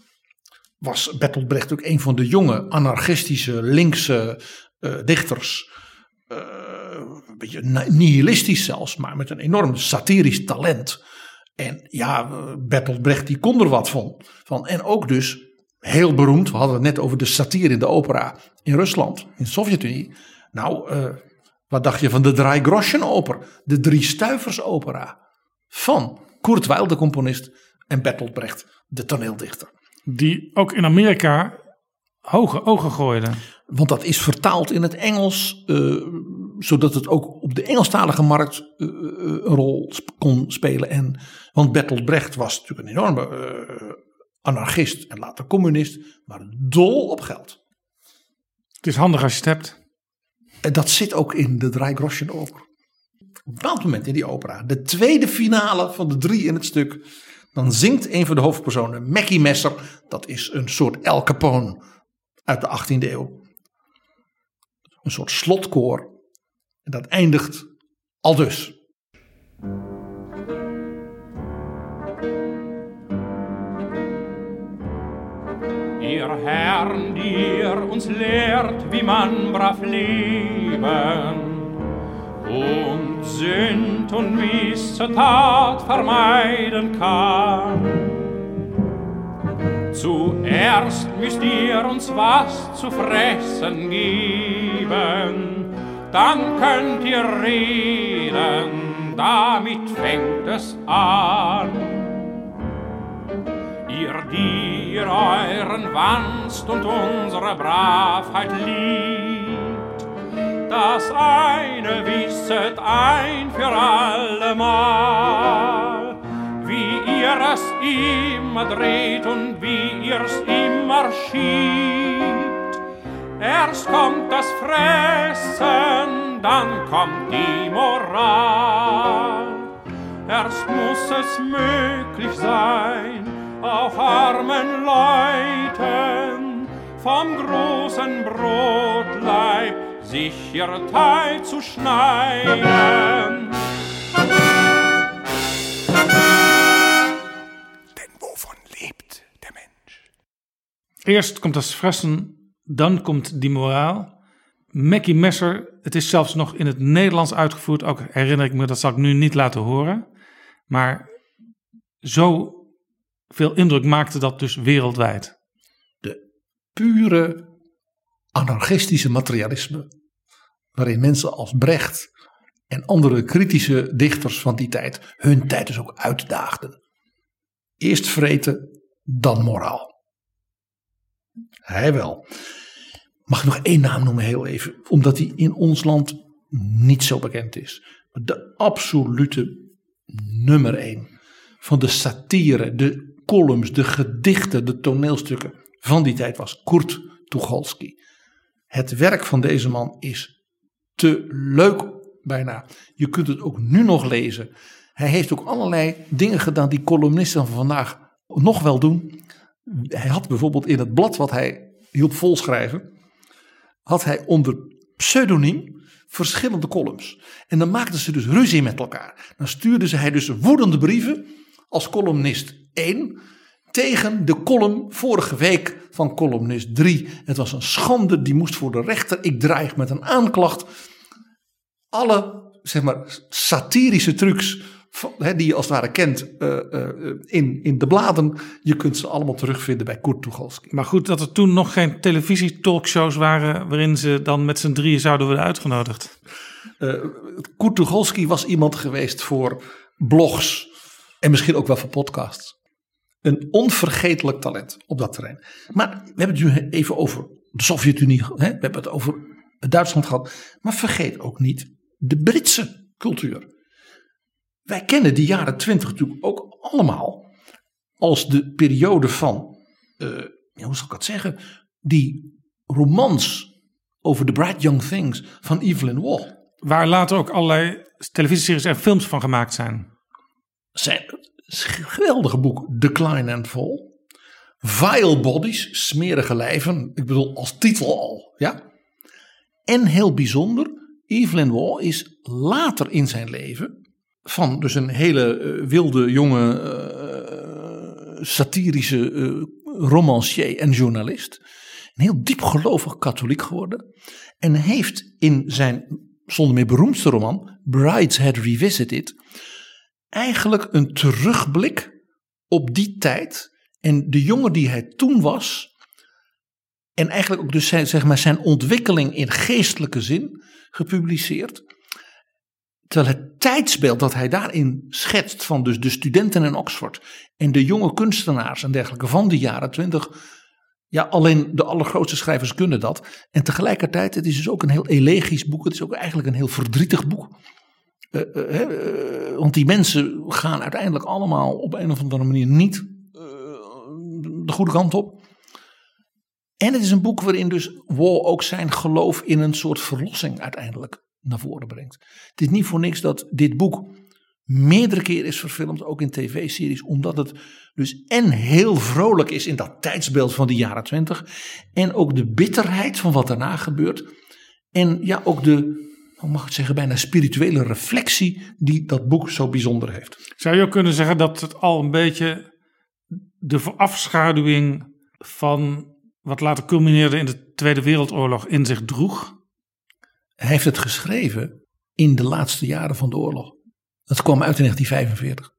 was Bertolt Brecht ook een van de jonge anarchistische linkse eh, dichters. Een beetje nihilistisch zelfs, maar met een enorm satirisch talent. En ja, Bertolt Brecht die kon er wat van. van. En ook dus heel beroemd, we hadden het net over de satire in de opera in Rusland, in de Sovjet-Unie. Nou, eh, wat dacht je van de Drei Groschen oper, de Drie Stuivers opera van Kurt Weill, de componist, en Bertolt Brecht, de toneeldichter. Die ook in Amerika hoge ogen gooide. Want dat is vertaald in het Engels, eh, zodat het ook op de Engelstalige markt eh, een rol sp- kon spelen. En, want Bertolt Brecht was natuurlijk een enorme anarchist en later communist, maar dol op geld. Het is handig als je het hebt. En dat zit ook in de Drei Groschen ook. Op bepaald moment in die opera, de tweede finale van de drie in het stuk, dan zingt een van de hoofdpersonen, Mackie Messer, dat is een soort El Capone uit de 18e eeuw. Een soort slotkoor. En dat eindigt al dus. Ihr Herrn, dir uns lehrt, wie man brav leben und Sünd und Missetat vermeiden kann. Zuerst müsst ihr uns was zu fressen geben, dann könnt ihr reden, damit fängt es an. Die ihr euren Wanst und unsere Bravheit liebt, das eine wisset ein für allemal, wie ihr es immer dreht und wie ihr's immer schiebt. Erst kommt das Fressen, dann kommt die Moral. Erst muss es möglich sein, auch armen Leuten vom großen Brotleib sich ihr Teil zu schneiden. Denn wovon lebt der Mensch? Eerst komt das fressen, dan komt die moraal. Mackie Messer, het is zelfs nog in het Nederlands uitgevoerd. Ook herinner ik me, dat zal ik nu niet laten horen. Maar zo veel indruk maakte dat dus wereldwijd. Pure anarchistische materialisme. Waarin mensen als Brecht en andere kritische dichters van die tijd hun tijd dus ook uitdaagden. Eerst vreten, dan moraal. Hij wel. Mag ik nog één naam noemen, heel even, omdat hij in ons land niet zo bekend is. De absolute nummer één van de satire, de columns, de gedichten, de toneelstukken van die tijd was Kurt Tucholsky. Het werk van deze man is te leuk bijna. Je kunt het ook nu nog lezen. Hij heeft ook allerlei dingen gedaan die columnisten van vandaag nog wel doen. Hij had bijvoorbeeld in het blad wat hij hielp volschrijven, had hij onder pseudoniem verschillende columns. En dan maakten ze dus ruzie met elkaar. Dan stuurde ze hij dus woedende brieven als columnist 1 tegen de column vorige week van columnist 3. Het was een schande, die moest voor de rechter. Ik dreig met een aanklacht. Alle zeg maar, satirische trucs die je als het ware kent eh, eh, in, in de bladen. Je kunt ze allemaal terugvinden bij Kurt Tucholsky. Maar goed dat er toen nog geen televisietalkshows waren waarin ze dan met z'n drieën zouden worden uitgenodigd. Eh Kurt Tucholsky was iemand geweest voor blogs en misschien ook wel voor podcasts. Een onvergetelijk talent op dat terrein. Maar we hebben het nu even over de Sovjet-Unie, hè? we hebben het over Duitsland gehad. Maar vergeet ook niet de Britse cultuur. Wij kennen die jaren twintig natuurlijk ook allemaal als de periode van, eh, hoe zal ik dat zeggen, die romans over the bright young things van Evelyn Waugh. Waar later ook allerlei televisieseries en films van gemaakt zijn. Zijn geweldige boek Decline and Fall. Vile Bodies, smerige lijven. Ik bedoel als titel al. Ja? En heel bijzonder, Evelyn Waugh is later in zijn leven van dus een hele eh, wilde jonge eh, satirische eh, romancier en journalist. Een heel diepgelovig katholiek geworden. En heeft in zijn zonder meer beroemdste roman Brideshead Revisited eigenlijk een terugblik op die tijd en de jongen die hij toen was. En eigenlijk ook dus zijn, zeg maar, zijn ontwikkeling in geestelijke zin gepubliceerd. Terwijl het tijdsbeeld dat hij daarin schetst van dus de studenten in Oxford en de jonge kunstenaars en dergelijke van de jaren twintig. Ja, alleen de allergrootste schrijvers kunnen dat. En tegelijkertijd, het is dus ook een heel elegisch boek. Het is ook eigenlijk een heel verdrietig boek. Eh, eh, eh, want die mensen gaan uiteindelijk allemaal op een of andere manier niet de goede kant op. En het is een boek waarin dus Waugh ook zijn geloof in een soort verlossing uiteindelijk naar voren brengt. Het is niet voor niks dat dit boek meerdere keren is verfilmd, ook in tv-series, omdat het dus en heel vrolijk is in dat tijdsbeeld van de jaren twintig, en ook de bitterheid van wat daarna gebeurt, en ja, ook de, hoe mag ik het zeggen, bijna spirituele reflectie die dat boek zo bijzonder heeft. Zou je ook kunnen zeggen dat het al een beetje de verafschaduwing van wat later culmineerde in de Tweede Wereldoorlog in zich droeg? Hij heeft het geschreven in de laatste jaren van de oorlog. Dat kwam uit in 1945.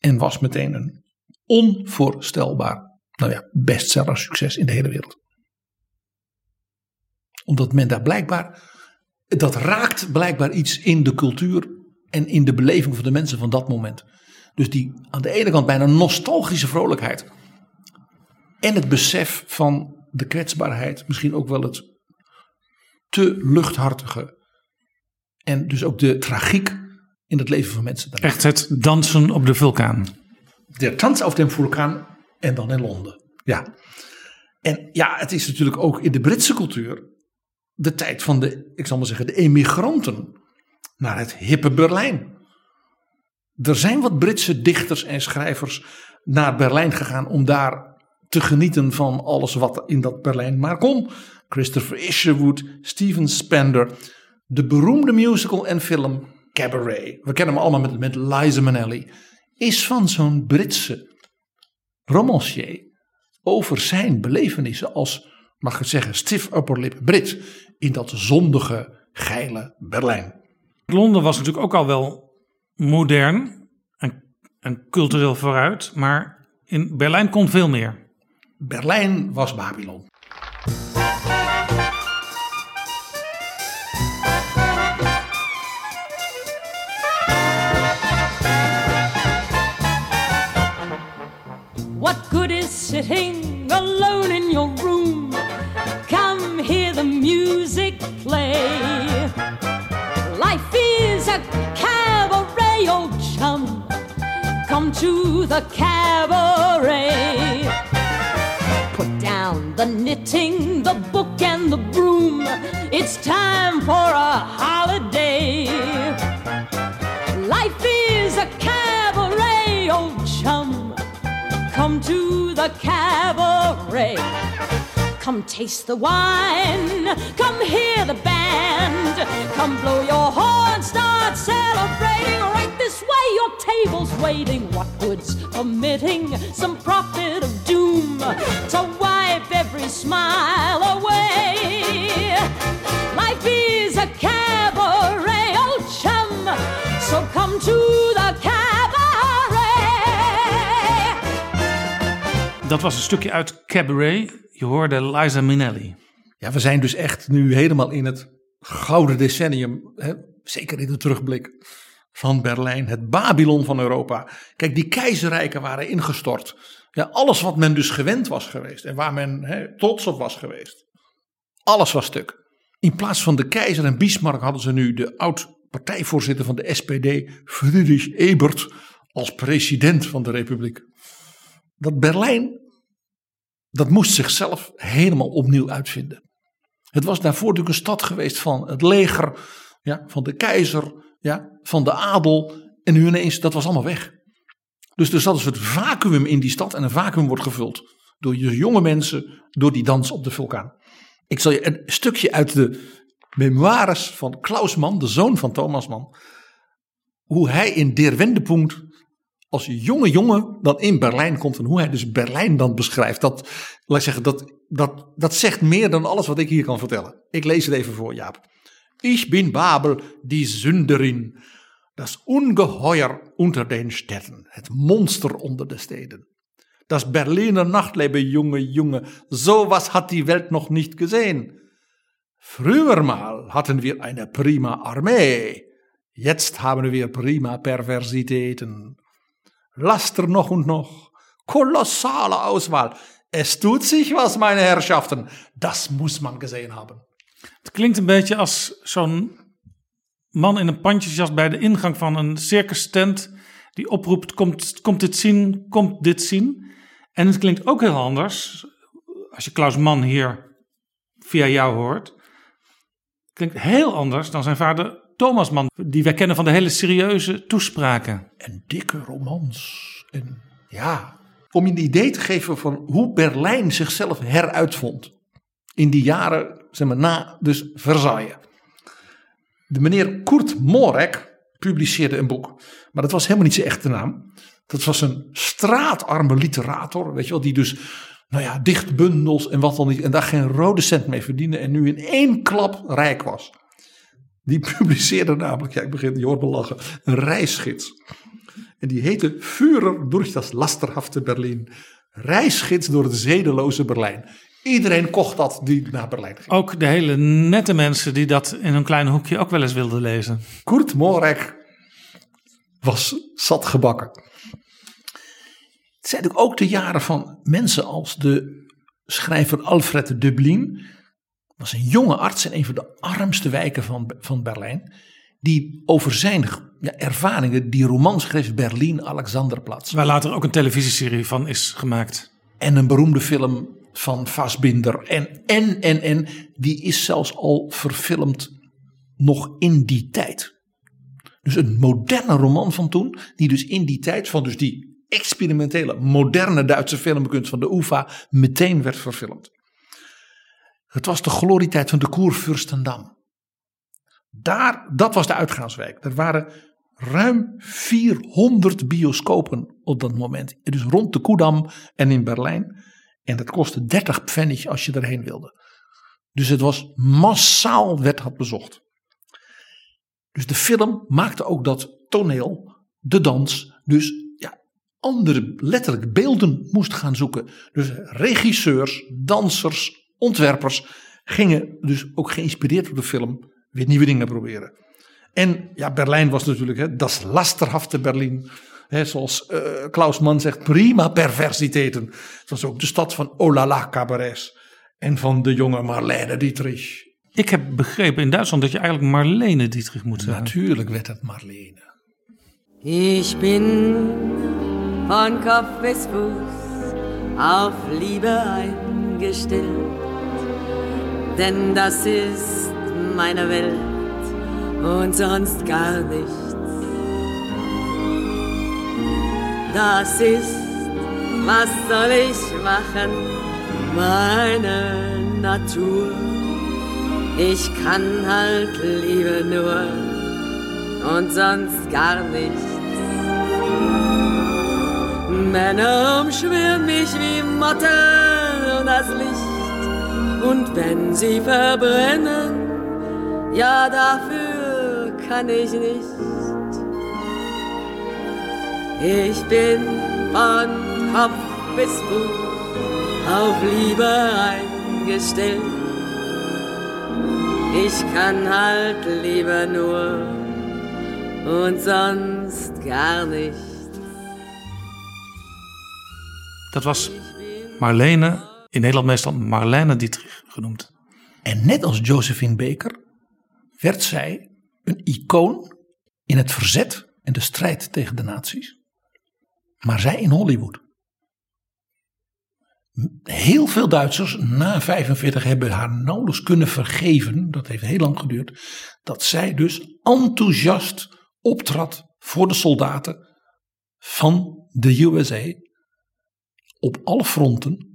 En was meteen een onvoorstelbaar, nou ja, bestseller succes in de hele wereld. Omdat men daar blijkbaar, dat raakt blijkbaar iets in de cultuur en in de beleving van de mensen van dat moment. Dus die aan de ene kant bijna nostalgische vrolijkheid. En het besef van de kwetsbaarheid, misschien ook wel het te luchthartige. En dus ook de tragiek in het leven van mensen. Echt het dansen op de vulkaan. De Tanz auf dem Vulkaan en dan in Londen. Ja. En ja, het is natuurlijk ook in de Britse cultuur de tijd van de, ik zal maar zeggen, de emigranten naar het hippe Berlijn. Er zijn wat Britse dichters en schrijvers naar Berlijn gegaan om daar te genieten van alles wat in dat Berlijn maar kon. Christopher Isherwood, Steven Spender, de beroemde musical en film Cabaret. We kennen hem allemaal met, met Liza Minnelli. Is van zo'n Britse romancier over zijn belevenissen als, mag het zeggen, stiff upper lip Brit in dat zondige, geile Berlijn. Londen was natuurlijk ook al wel modern en, en cultureel vooruit, maar in Berlijn kon veel meer. Berlijn was Babylon. What good is sitting alone in your room? Come hear the music play. Life is a cabaret, old chum. Come to the cabaret. Put down the knitting, the book, and the broom. It's time for a holiday. Life is a cabaret, old chum. Come to the cabaret. Come taste the wine. Come hear the band. Come blow your horn. Start celebrating. Right this way, your table's waiting. What good's omitting some prophet of doom to wipe every smile away? Life is a cabaret, old chum. So come to the cabaret. Dat was een stukje uit Cabaret. Je hoorde Liza Minnelli. Ja, we zijn dus echt nu helemaal in het gouden decennium, hè, zeker in de terugblik van Berlijn, het Babylon van Europa. Kijk, die keizerrijken waren ingestort. Ja, alles wat men dus gewend was geweest en waar men hè, trots op was geweest. Alles was stuk. In plaats van de keizer en Bismarck hadden ze nu de oud-partijvoorzitter van de SPD, Friedrich Ebert, als president van de republiek. Dat Berlijn, dat moest zichzelf helemaal opnieuw uitvinden. Het was daarvoor natuurlijk een stad geweest van het leger, ja, van de keizer, ja, van de adel. En nu ineens, dat was allemaal weg. Dus er zat een soort vacuüm in die stad. En een vacuüm wordt gevuld door jonge mensen, door die dans op de vulkaan. Ik zal je een stukje uit de memoires van Klaus Mann, de zoon van Thomas Mann. Hoe hij in Der Wendepunkt als jonge jongen dan in Berlijn komt. En hoe hij dus Berlijn dan beschrijft. Dat, laat ik zeggen, dat, dat, dat zegt meer dan alles wat ik hier kan vertellen. Ik lees het even voor, Jaap. Ich bin Babel, die Sünderin. Das Ungeheuer unter den Städten. Het monster onder de steden. Das Berliner Nachtleben, Junge, Junge. Sowas hat die Welt noch nicht gesehen. Früher mal hatten wir eine prima Armee. Jetzt haben wir prima Perversitäten. Laster noch und noch. Kolossale Auswahl. Es tut sich was, meine Herrschaften. Das muss man gesehen haben. Het klinkt een beetje als zo'n man in een pandjesjas bij de ingang van een circus tent. Die oproept, komt, komt dit zien, komt dit zien. En het klinkt ook heel anders, als je Klaus Mann hier via jou hoort. Klinkt heel anders dan zijn vader Thomas Mann, die wij kennen van de hele serieuze toespraken. En dikke romans. En ja, om je een idee te geven van hoe Berlijn zichzelf heruitvond. In die jaren, zeg maar, na dus Versailles. De meneer Kurt Morek publiceerde een boek. Maar dat was helemaal niet zijn echte naam. Dat was een straatarme literator, weet je wel, die dus, nou ja, dichtbundels en wat dan niet. En daar geen rode cent mee verdiende. En nu in één klap rijk was. Die publiceerde namelijk, ja, ik begin, je hoort me lachen, een reisgids. En die heette Führer durch das lasterhafte Berlin. Reisgids door het zedeloze Berlijn. Iedereen kocht dat die naar Berlijn ging. Ook de hele nette mensen die dat in een klein hoekje ook wel eens wilden lezen. Kurt Morek was zat gebakken. Het zijn natuurlijk ook de jaren van mensen als de schrijver Alfred Dublin. Was een jonge arts in een van de armste wijken van, van Berlijn. Die over zijn ja, ervaringen die roman schreef Berlin Alexanderplatz. Waar later ook een televisieserie van is gemaakt. En een beroemde film van Fassbinder. En, en, en, en, die is zelfs al verfilmd nog in die tijd. Dus een moderne roman van toen, die dus in die tijd van dus die experimentele, moderne Duitse filmkunst van de UvA meteen werd verfilmd. Het was de glorietijd van de Koerfürstendam. Daar, dat was de uitgaanswijk. Er waren ruim 400 bioscopen op dat moment. Dus rond de Koedam en in Berlijn. En dat kostte 30 pfennig als je erheen wilde. Dus het was massaal werd dat bezocht. Dus de film maakte ook dat toneel, de dans, dus ja, andere letterlijk beelden moest gaan zoeken. Dus regisseurs, dansers, ontwerpers gingen dus ook geïnspireerd door de film weer nieuwe dingen proberen. En ja, Berlijn was natuurlijk hè, dat lasterhafte Berlijn. Hè, zoals uh, Klaus Mann zegt, prima perversiteiten. Het was ook de stad van Olala cabarets. En van de jonge Marlene Dietrich. Ik heb begrepen in Duitsland dat je eigenlijk Marlene Dietrich moet zeggen. Natuurlijk werd het Marlene. Ich bin von Kopf bis Fuß auf Liebe eingestellt, denn das ist meine Welt und sonst gar nichts. Das ist, was soll ich machen, meine Natur. Ich kann halt Liebe nur und sonst gar nichts. Männer umschwirren mich wie Motten und das Licht. Und wenn sie verbrennen, ja dafür kann ich nicht. Ich bin von Kopf bis Fuß auf Liebe eingestellt. Ich kann halt lieber nur und sonst gar nicht. Dat was Marlene, in Nederland meestal Marlene Dietrich genoemd. En net als Josephine Baker werd zij een icoon in het verzet en de strijd tegen de nazi's. Maar zij in Hollywood. Heel veel Duitsers na 45 hebben haar nauwelijks kunnen vergeven, dat heeft heel lang geduurd, dat zij dus enthousiast optrad voor de soldaten van de USA op alle fronten.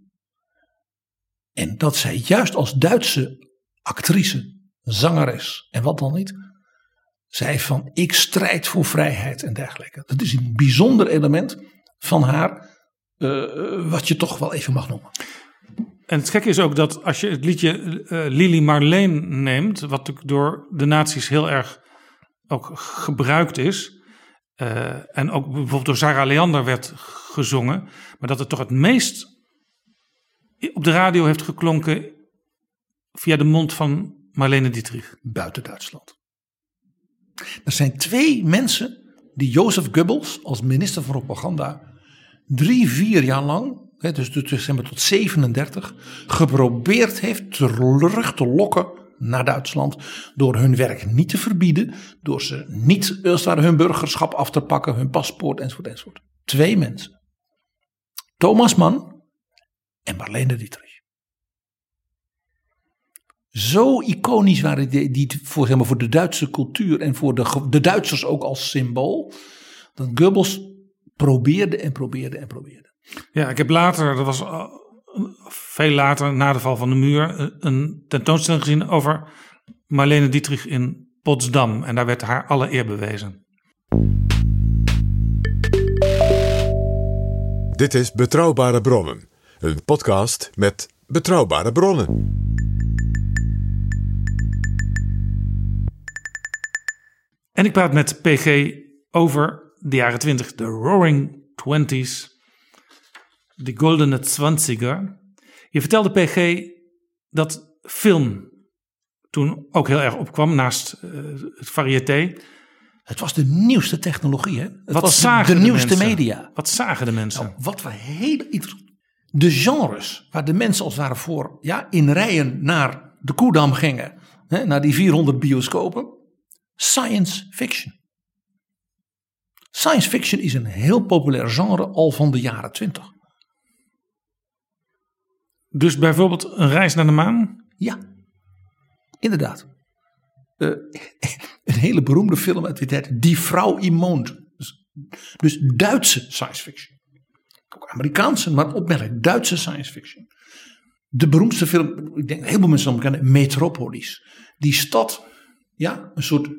En dat zij juist als Duitse actrice, zangeres en wat dan niet, zei van ik strijd voor vrijheid en dergelijke. Dat is een bijzonder element van haar, uh, wat je toch wel even mag noemen. En het gekke is ook dat als je het liedje uh, Lili Marleen neemt, wat door de nazi's heel erg ook gebruikt is, en ook bijvoorbeeld door Sarah Leander werd gezongen, maar dat het toch het meest op de radio heeft geklonken via de mond van Marlene Dietrich. Buiten Duitsland. Er zijn twee mensen die Jozef Goebbels als minister van propaganda drie, vier jaar lang, dus december tot 37, geprobeerd heeft terug te lokken naar Duitsland. Door hun werk niet te verbieden. Door ze niet hun burgerschap af te pakken, hun paspoort enzovoort enzovoort. Twee mensen. Thomas Mann en Marlene Dietrich. Zo iconisch waren die, die voor, zeg maar, voor de Duitse cultuur en voor de, de Duitsers ook als symbool. Dat Goebbels probeerde en probeerde en probeerde. Ja, ik heb later, dat was uh, veel later, na de val van de muur, een tentoonstelling gezien over Marlene Dietrich in Potsdam. En daar werd haar alle eer bewezen. Dit is Betrouwbare Bronnen, een podcast met betrouwbare bronnen. En ik praat met PG over de jaren 20, de Roaring Twenties, de Goldene Zwanziger. Je vertelde PG dat film toen ook heel erg opkwam naast uh, het variété. Het was de nieuwste technologie, hè? Het wat was zagen de, de nieuwste mensen? media. Wat zagen de mensen? Nou, wat we heel de genres waar de mensen als het ware voor ja, in rijen naar de Koedam gingen, hè, naar die 400 bioscopen. Science fiction. Science fiction is een heel populair genre al van de jaren 20. Dus bijvoorbeeld een reis naar de maan? Ja, inderdaad. Uh, een hele beroemde film uit die tijd, Die Vrouw im Mond. Dus, dus Duitse science fiction. Amerikaanse, maar opmerkelijk Duitse science fiction. De beroemdste film, ik denk heel veel mensen dan kennen, Metropolis. Die stad, ja, een soort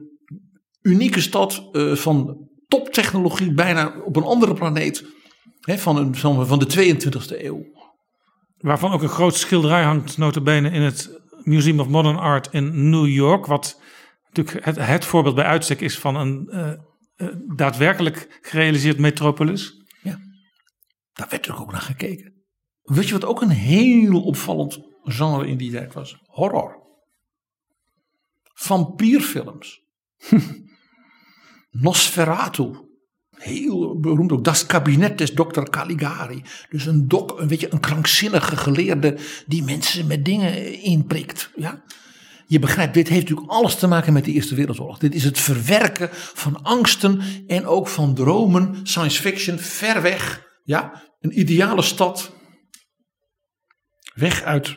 unieke stad uh, van toptechnologie, bijna op een andere planeet. Hè, van, een, van, de 22e eeuw. Waarvan ook een groot schilderij hangt, notabene in het Museum of Modern Art in New York. Wat natuurlijk het, het voorbeeld bij uitstek is van een uh, uh, daadwerkelijk gerealiseerd metropolis. Daar werd er ook naar gekeken. Weet je wat ook een heel opvallend genre in die tijd was? Horror. Vampierfilms. Nosferatu. Heel beroemd ook. Das kabinet des Dr. Caligari. Dus een dok, een, weet je, een krankzinnige geleerde die mensen met dingen inprikt. Ja? Je begrijpt, dit heeft natuurlijk alles te maken met de Eerste Wereldoorlog. Dit is het verwerken van angsten en ook van dromen, science fiction, ver weg. Ja? Een ideale stad. Weg uit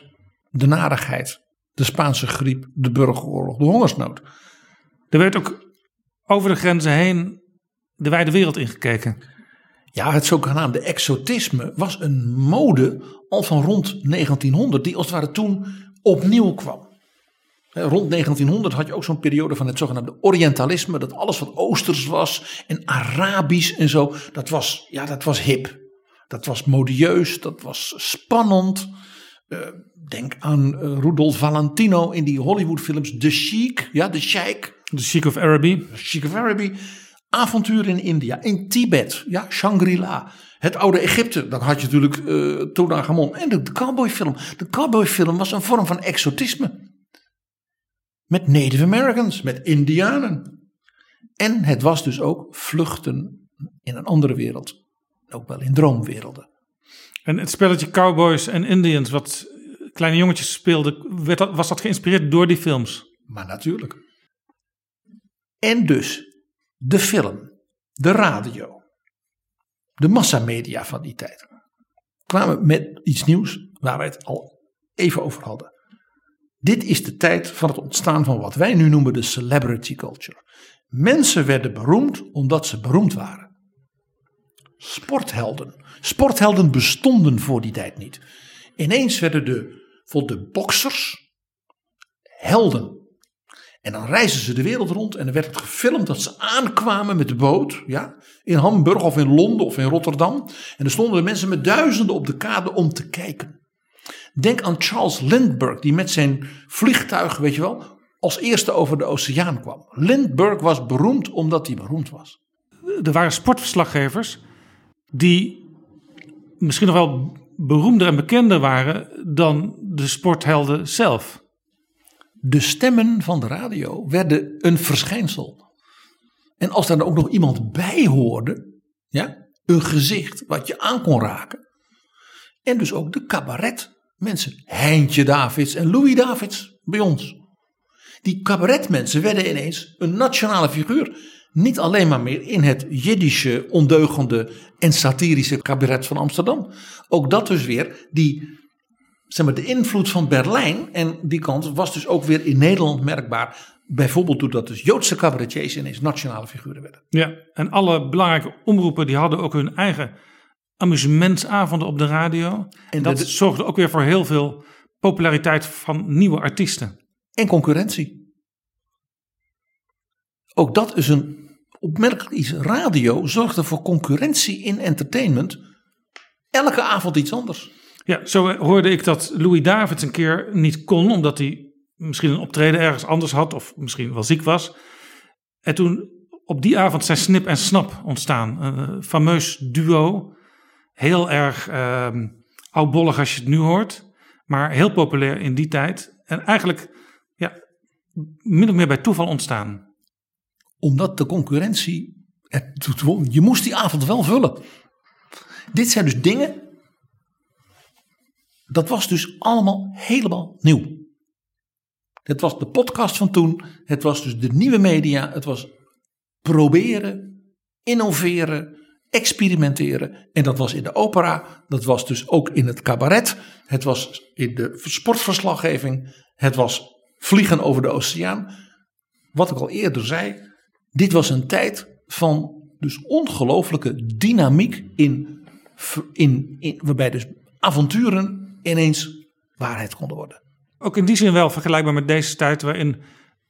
de narigheid, de Spaanse griep, de burgeroorlog, de hongersnood. Er werd ook over de grenzen heen de wijde wereld ingekeken. Ja, het zogenaamde exotisme was een mode al van rond 1900, die als het ware toen opnieuw kwam. Rond 1900 had je ook zo'n periode van het zogenaamde Orientalisme, dat alles wat Oosters was en Arabisch en zo, dat was, ja, dat was hip. Dat was modieus, dat was spannend. Eh, denk aan eh, Rudolf Valentino in die Hollywoodfilms The Sheik, ja, The Sheik. The Sheik of Araby. The Sheik of Araby. Avonturen in India, in Tibet, ja, Shangri-La. Het oude Egypte, dan had je natuurlijk uh, Tutankhamon. En de, de cowboyfilm. De cowboyfilm was een vorm van exotisme. Met Native Americans, met Indianen. En het was dus ook vluchten in een andere wereld. Ook wel in droomwerelden. En het spelletje Cowboys en Indians, wat kleine jongetjes speelden, werd dat, was dat geïnspireerd door die films? Maar natuurlijk. En dus de film, de radio, de massamedia van die tijd kwamen met iets nieuws waar wij het al even over hadden. Dit is de tijd van het ontstaan van wat wij nu noemen de celebrity culture. Mensen werden beroemd omdat ze beroemd waren. Sporthelden. Sporthelden bestonden voor die tijd niet. Ineens werden de, voor de boksers helden. En dan reisden ze de wereld rond en dan werd het gefilmd dat ze aankwamen met de boot. Ja, in Hamburg of in Londen of in Rotterdam. En er stonden de mensen met duizenden op de kade om te kijken. Denk aan Charles Lindbergh die met zijn vliegtuig, weet je wel, als eerste over de oceaan kwam. Lindbergh was beroemd omdat hij beroemd was. Er waren sportverslaggevers die misschien nog wel beroemder en bekender waren dan de sporthelden zelf. De stemmen van de radio werden een verschijnsel. En als daar ook nog iemand bij hoorde, ja, een gezicht wat je aan kon raken. En dus ook de cabaret mensen. Heintje Davids en Louis Davids bij ons. Die cabaretmensen werden ineens een nationale figuur. Niet alleen maar meer in het Jiddische, ondeugende en satirische cabaret van Amsterdam. Ook dat dus weer, die, zeg maar, de invloed van Berlijn en die kant was dus ook weer in Nederland merkbaar. Bijvoorbeeld doordat dus Joodse cabaretiers ineens nationale figuren werden. Ja, en alle belangrijke omroepen die hadden ook hun eigen amusementsavonden op de radio. En dat de- zorgde ook weer voor heel veel populariteit van nieuwe artiesten. En concurrentie. Ook dat is een opmerkelijk iets. Radio zorgde voor concurrentie in entertainment. Elke avond iets anders. Ja, zo hoorde ik dat Louis Davids een keer niet kon, omdat hij misschien een optreden ergens anders had of misschien wel ziek was. En toen op die avond zijn Snip en Snap ontstaan. Een eh, fameus duo. Heel erg ehm oudbollig als je het nu hoort, maar heel populair in die tijd. En eigenlijk ja, min of meer bij toeval ontstaan. Omdat de concurrentie. Je moest die avond wel vullen. Dit zijn dus dingen. Dat was dus allemaal helemaal nieuw. Het was de podcast van toen. Het was dus de nieuwe media. Het was proberen, innoveren, experimenteren. En dat was in de opera. Dat was dus ook in het cabaret. Het was in de sportverslaggeving. Het was vliegen over de oceaan. Wat ik al eerder zei. Dit was een tijd van dus ongelooflijke dynamiek in, in, in waarbij dus avonturen ineens waarheid konden worden. Ook in die zin wel vergelijkbaar met deze tijd waarin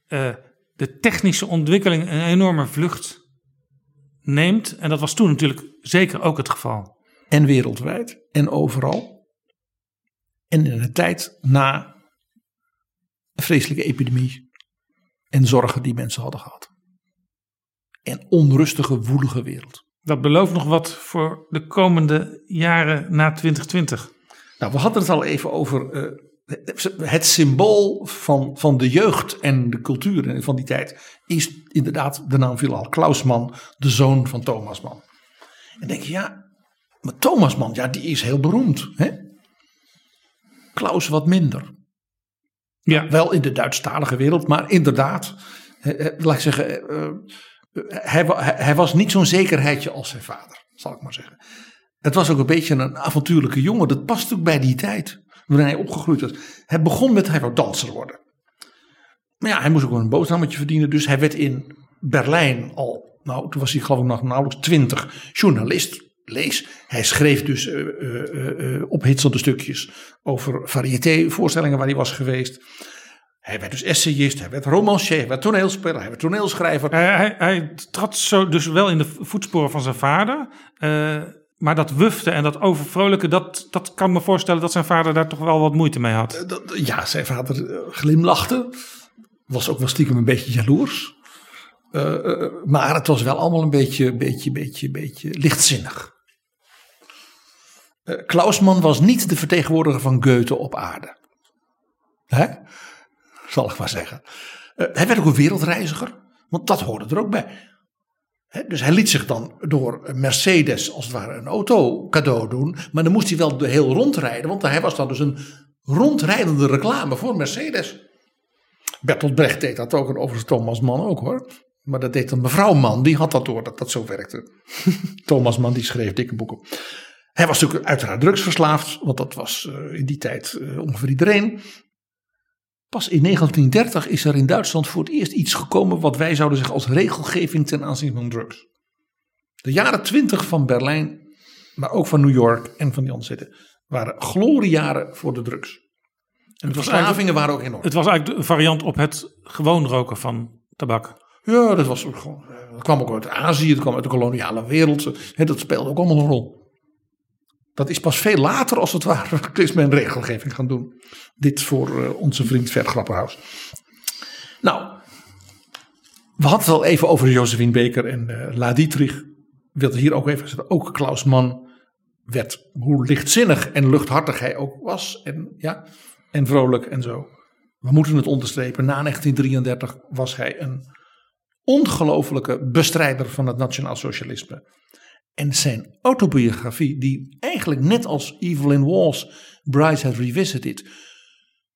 eh, de technische ontwikkeling een enorme vlucht neemt. En dat was toen natuurlijk zeker ook het geval. En wereldwijd en overal. En in een tijd na een vreselijke epidemie en zorgen die mensen hadden gehad. En onrustige, woelige wereld. Dat belooft nog wat voor de komende jaren na 2020. Nou, we hadden het al even over eh, het symbool van, van de jeugd en de cultuur van die tijd. Is inderdaad, de naam viel al, Klaus Mann, de zoon van Thomas Mann. En denk je, ja, maar Thomas Mann, ja, die is heel beroemd. Hè? Klaus wat minder. Ja. Wel in de Duitsstalige wereld, maar inderdaad, eh, laat ik zeggen, eh, eh, hij, hij, was niet zo'n zekerheidje als zijn vader, zal ik maar zeggen. Het was ook een beetje een avontuurlijke jongen. Dat past ook bij die tijd, waarin hij opgegroeid was. Hij begon met, hij wou danser worden. Maar ja, hij moest ook een boterhammetje verdienen. Dus hij werd in Berlijn al, nou toen was hij geloof ik nog nauwelijks twintig, journalist. lees. Hij schreef dus eh, eh, ophitsende stukjes over variété-voorstellingen waar hij was geweest. Hij werd dus essayist, hij werd romancier, hij werd toneelspeler, hij werd toneelschrijver. Hij, hij, hij trad zo dus wel in de voetsporen van zijn vader. eh, maar dat wufte en dat overvrolijke, dat, dat kan me voorstellen dat zijn vader daar toch wel wat moeite mee had. Dat- ja, zijn vader eh, glimlachte. Was ook wel stiekem een beetje jaloers. Eh, eh, maar het was wel allemaal een beetje, beetje, beetje, beetje lichtzinnig. Eh, Klausman was niet de vertegenwoordiger van Goethe op aarde. Hè? Zal ik maar zeggen. Eh, hij werd ook een wereldreiziger, want dat hoorde er ook bij. Dus hij liet zich dan door Mercedes als het ware een auto cadeau doen. Maar dan moest hij wel heel rondrijden, want hij was dan dus een rondrijdende reclame voor Mercedes. Bertolt Brecht deed dat ook en overigens Thomas Mann ook hoor. Maar dat deed een mevrouw Mann, die had dat door dat dat zo werkte. Thomas Mann die schreef dikke boeken. Hij was natuurlijk uiteraard drugsverslaafd, want dat was eh, in die tijd eh, ongeveer iedereen. Pas in 1930 is er in Duitsland voor het eerst iets gekomen wat wij zouden zeggen als regelgeving ten aanzien van drugs. De jaren 20 van Berlijn, maar ook van New York en van die andere steden, waren gloriejaren voor de drugs. En de verslavingen waren ook enorm. Het was eigenlijk een variant op het gewoon roken van tabak. Ja, dat was ook gewoon. Dat kwam ook uit Azië, dat kwam uit de koloniale wereld. Dat speelde ook allemaal een rol. Dat is pas veel later, als het ware, is men regelgeving gaan doen. Dit voor eh, onze vriend Ver. Nou, we hadden het al even over Josephine Baker en eh La Dietrich. Wilde hier ook even zeggen, ook Klaus Mann werd, hoe lichtzinnig en luchthartig hij ook was. En, ja, en vrolijk en zo. We moeten het onderstrepen, na 1933 was hij een ongelofelijke bestrijder van het nationaal socialisme. En zijn autobiografie, die eigenlijk net als Evelyn Waug's Bryce had revisited,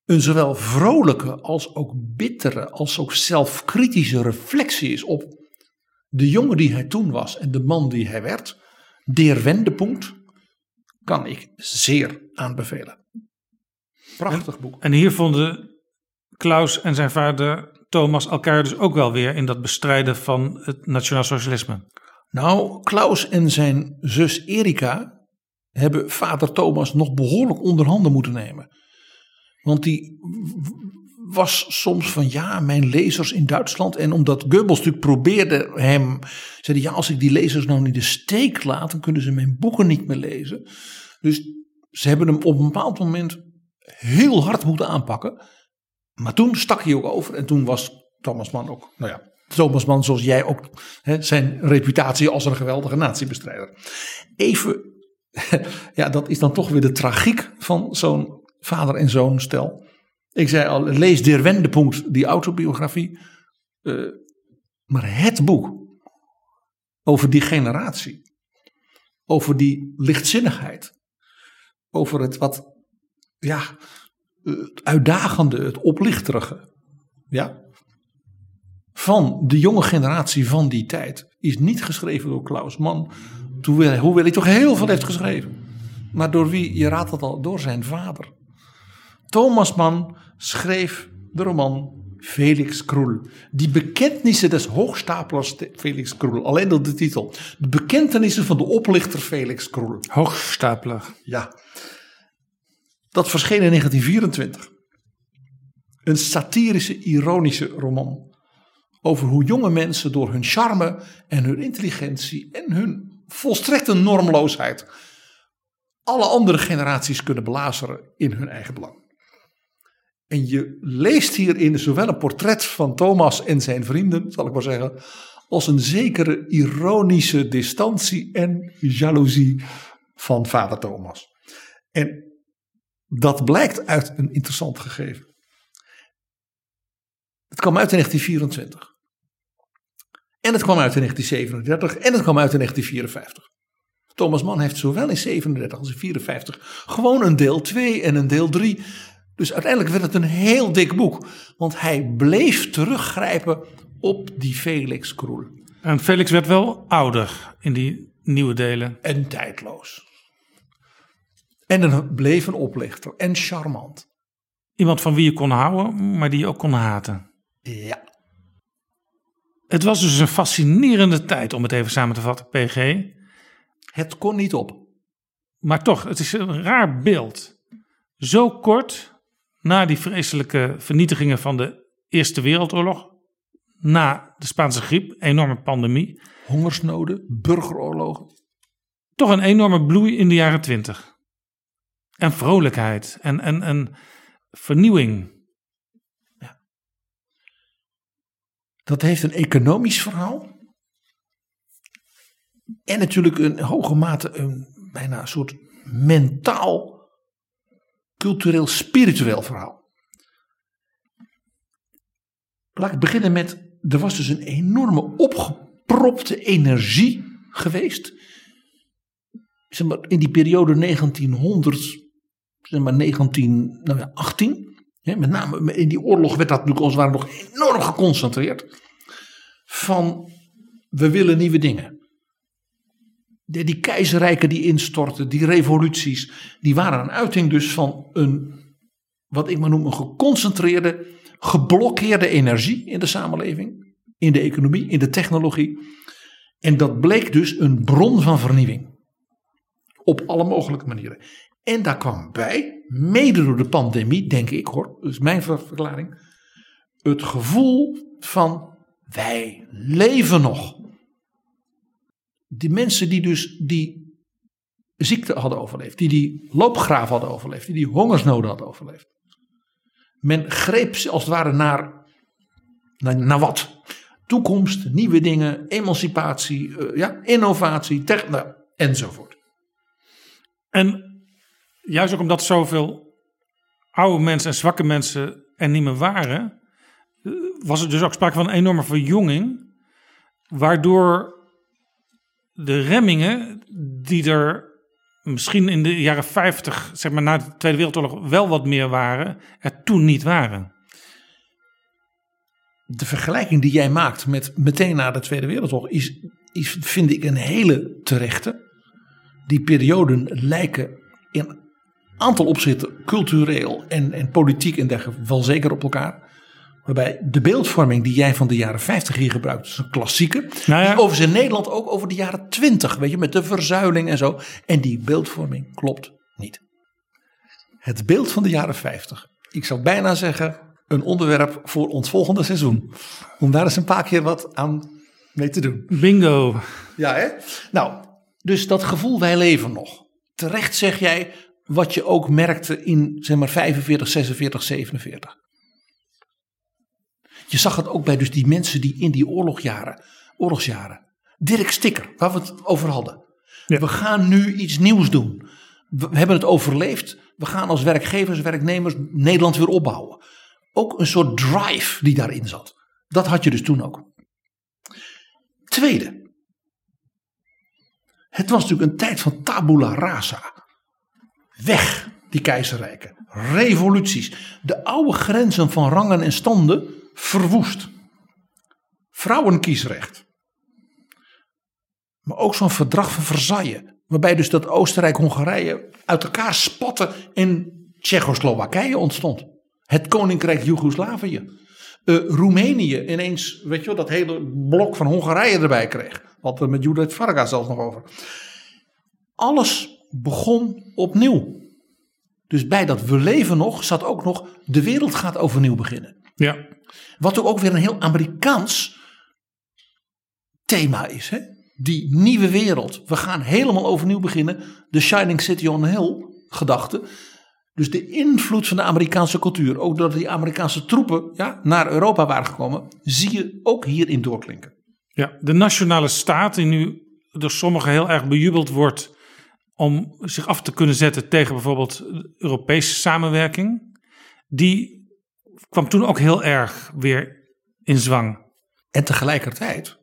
een zowel vrolijke als ook bittere, als ook zelfkritische reflectie is op de jongen die hij toen was en de man die hij werd. Der Wendepunkt kan ik zeer aanbevelen. Prachtig boek. En hier vonden Klaus en zijn vader Thomas elkaar dus ook wel weer in dat bestrijden van het nationaal socialisme. Nou, Klaus en zijn zus Erika hebben vader Thomas nog behoorlijk onder handen moeten nemen. Want die was soms van ja, mijn lezers in Duitsland. En omdat Goebbels natuurlijk probeerde hem, zei ja, als ik die lezers nou niet de steek laat, dan kunnen ze mijn boeken niet meer lezen. Dus ze hebben hem op een bepaald moment heel hard moeten aanpakken. Maar toen stak hij ook over en toen was Thomas Mann ook, nou ja, Thomas Mann zoals jij ook, hè, zijn reputatie als een geweldige natiebestrijder. Even, ja, dat is dan toch weer de tragiek van zo'n vader en zoon stel. Ik zei al, lees Der Wendepunkt, die autobiografie. eh, maar het boek over die generatie, over die lichtzinnigheid, over het wat, ja, uitdagende, het oplichterige, ja, van de jonge generatie van die tijd, is niet geschreven door Klaus Mann, hoewel, hij toch heel veel heeft geschreven. Maar door wie, je raadt het al, door zijn vader. Thomas Mann schreef de roman Felix Kroel. Die bekentenissen des hoogstaplers Felix Kroel. Alleen door de titel. De bekentenissen van de oplichter Felix Kroel. Hoogstapler. Ja. Dat verscheen in 1924. Een satirische, ironische roman. Over hoe jonge mensen door hun charme en hun intelligentie en hun volstrekte normloosheid alle andere generaties kunnen belazeren in hun eigen belang. En je leest hierin zowel een portret van Thomas en zijn vrienden, zal ik maar zeggen, als een zekere ironische distantie en jaloezie van vader Thomas. En dat blijkt uit een interessant gegeven. Het kwam uit in 1924. En het kwam uit in 1937 en het kwam uit in 1954. Thomas Mann heeft zowel in 37 als in 54 gewoon een deel 2 en een deel 3. Dus uiteindelijk werd het een heel dik boek. Want hij bleef teruggrijpen op die Felix Kroel. En Felix werd wel ouder in die nieuwe delen. En tijdloos. En een, bleef een oplichter en charmant. Iemand van wie je kon houden, maar die je ook kon haten. Ja. Het was dus een fascinerende tijd, om het even samen te vatten, PG. Het kon niet op. Maar toch, het is een raar beeld. Zo kort na die vreselijke vernietigingen van de Eerste Wereldoorlog, na de Spaanse griep, enorme pandemie, Hongersnoden, burgeroorlogen. toch een enorme bloei in de jaren twintig. En vrolijkheid en, en, en vernieuwing. Dat heeft een economisch verhaal. En natuurlijk in hoge mate een bijna een soort mentaal, cultureel, spiritueel verhaal. Laat ik beginnen met, er was dus een enorme opgepropte energie geweest. Zeg maar, in die periode 1900, zeg maar 1918. Nou ja, 18, hè, met name in die oorlog werd dat natuurlijk als het ware nog enorm geconcentreerd. Van, we willen nieuwe dingen. Die keizerrijken die instortten, die revoluties, die waren een uiting dus van een, wat ik maar noem, een geconcentreerde, geblokkeerde energie in de samenleving, in de economie, in de technologie. En dat bleek dus een bron van vernieuwing. Op alle mogelijke manieren. En daar kwam bij, mede door de pandemie, denk ik hoor, dat is mijn ver- verklaring, het gevoel van wij leven nog. Die mensen die dus die ziekte hadden overleefd, die die loopgraaf hadden overleefd, die die hongersnoden hadden overleefd. Men greep als het ware naar, naar, wat? Toekomst, nieuwe dingen, emancipatie, eh, ja, innovatie, tech, nou, enzovoort. En juist ook omdat zoveel oude mensen en zwakke mensen er niet meer waren, eh, was er dus ook sprake van een enorme verjonging, waardoor de remmingen die er misschien in de jaren 50, zeg maar na de Tweede Wereldoorlog, wel wat meer waren, er toen niet waren. de vergelijking die jij maakt met meteen na de Tweede Wereldoorlog is, is vind ik een hele terechte. Die perioden lijken in aantal opzichten cultureel en, en politiek en dergelijke wel zeker op elkaar. Waarbij de beeldvorming die jij van de jaren 50 hier gebruikt, is een klassieke. Nou ja. Die overigens in Nederland ook over de jaren 20, weet je, met de verzuiling en zo. En die beeldvorming klopt niet. Het beeld van de jaren 50. Ik zou bijna zeggen, een onderwerp voor ons volgende seizoen. Om daar eens een paar keer wat aan mee te doen. Bingo. Ja, hè? Nou, dus dat gevoel, wij leven nog. Terecht zeg jij wat je ook merkte in, zeg maar, 45, 46, 47. Je zag het ook bij dus die mensen die in die oorlogjaren, oorlogsjaren. Dirk Stikker, waar we het over hadden. We gaan nu iets nieuws doen. We hebben het overleefd. We gaan als werkgevers, werknemers Nederland weer opbouwen. Ook een soort drive die daarin zat. Dat had je dus toen ook. Tweede. Het was natuurlijk een tijd van tabula rasa. Weg, die keizerrijken. Revoluties. De oude grenzen van rangen en standen verwoest. Vrouwenkiesrecht. Maar ook zo'n verdrag van Versailles. Waarbij dus dat Oostenrijk-Hongarije uit elkaar spatte en Tsjechoslowakije ontstond. Het Koninkrijk Joegoslavië. Eh, Roemenië ineens, weet je wel, dat hele blok van Hongarije erbij kreeg. Wat er met Judith Varga zelfs nog over. Alles begon opnieuw. Dus bij dat we leven nog zat ook nog de wereld gaat overnieuw beginnen. Ja. Wat ook weer een heel Amerikaans thema is. Hè? Die nieuwe wereld. We gaan helemaal overnieuw beginnen. De Shining City on Hill gedachte. Dus de invloed van de Amerikaanse cultuur. Ook doordat die Amerikaanse troepen ja, naar Europa waren gekomen. Zie je ook hierin doorklinken. Ja, de nationale staat, die nu door sommigen heel erg bejubeld wordt om zich af te kunnen zetten tegen bijvoorbeeld Europese samenwerking, die kwam toen ook heel erg weer in zwang. En tegelijkertijd,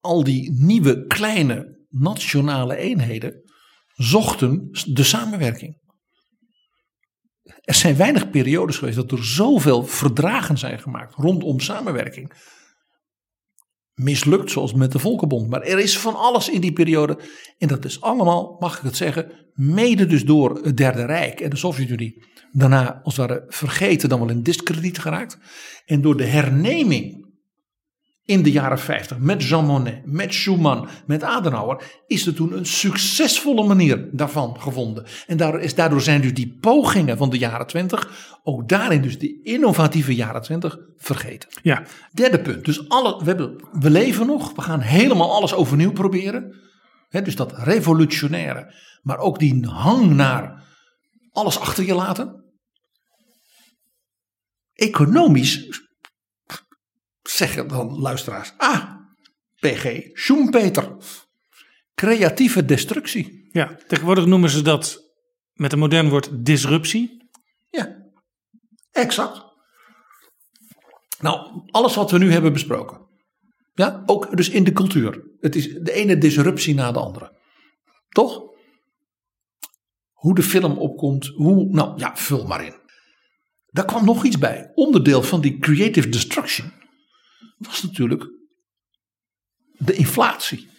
al die nieuwe kleine nationale eenheden zochten de samenwerking. Er zijn weinig periodes geweest dat er zoveel verdragen zijn gemaakt rondom samenwerking. Mislukt zoals met de Volkenbond. Maar er is van alles in die periode. En dat is allemaal, mag ik het zeggen, mede dus door het Derde Rijk en de Sovjet-Unie. Daarna als het ware vergeten dan wel in discrediet geraakt. En door de herneming in de jaren 50 met Jean Monnet, met Schumann, met Adenauer, is er toen een succesvolle manier daarvan gevonden. En daardoor, is, daardoor zijn dus die pogingen van de jaren 20, ook daarin dus die innovatieve jaren 20, vergeten. Ja. Derde punt, dus alle, we, hebben, we leven nog, we gaan helemaal alles overnieuw proberen. Dus dat revolutionaire, maar ook die hang naar alles achter je laten. Economisch zeggen dan luisteraars. Ah, PG Schumpeter. Creatieve destructie. Ja, tegenwoordig noemen ze dat met een modern woord disruptie. Ja, exact. Nou, alles wat we nu hebben besproken. Ja, ook dus in de cultuur. Het is de ene disruptie na de andere. Toch? Hoe de film opkomt, hoe, nou ja, vul maar in. Daar kwam nog iets bij. Onderdeel van die creative destruction was natuurlijk de inflatie.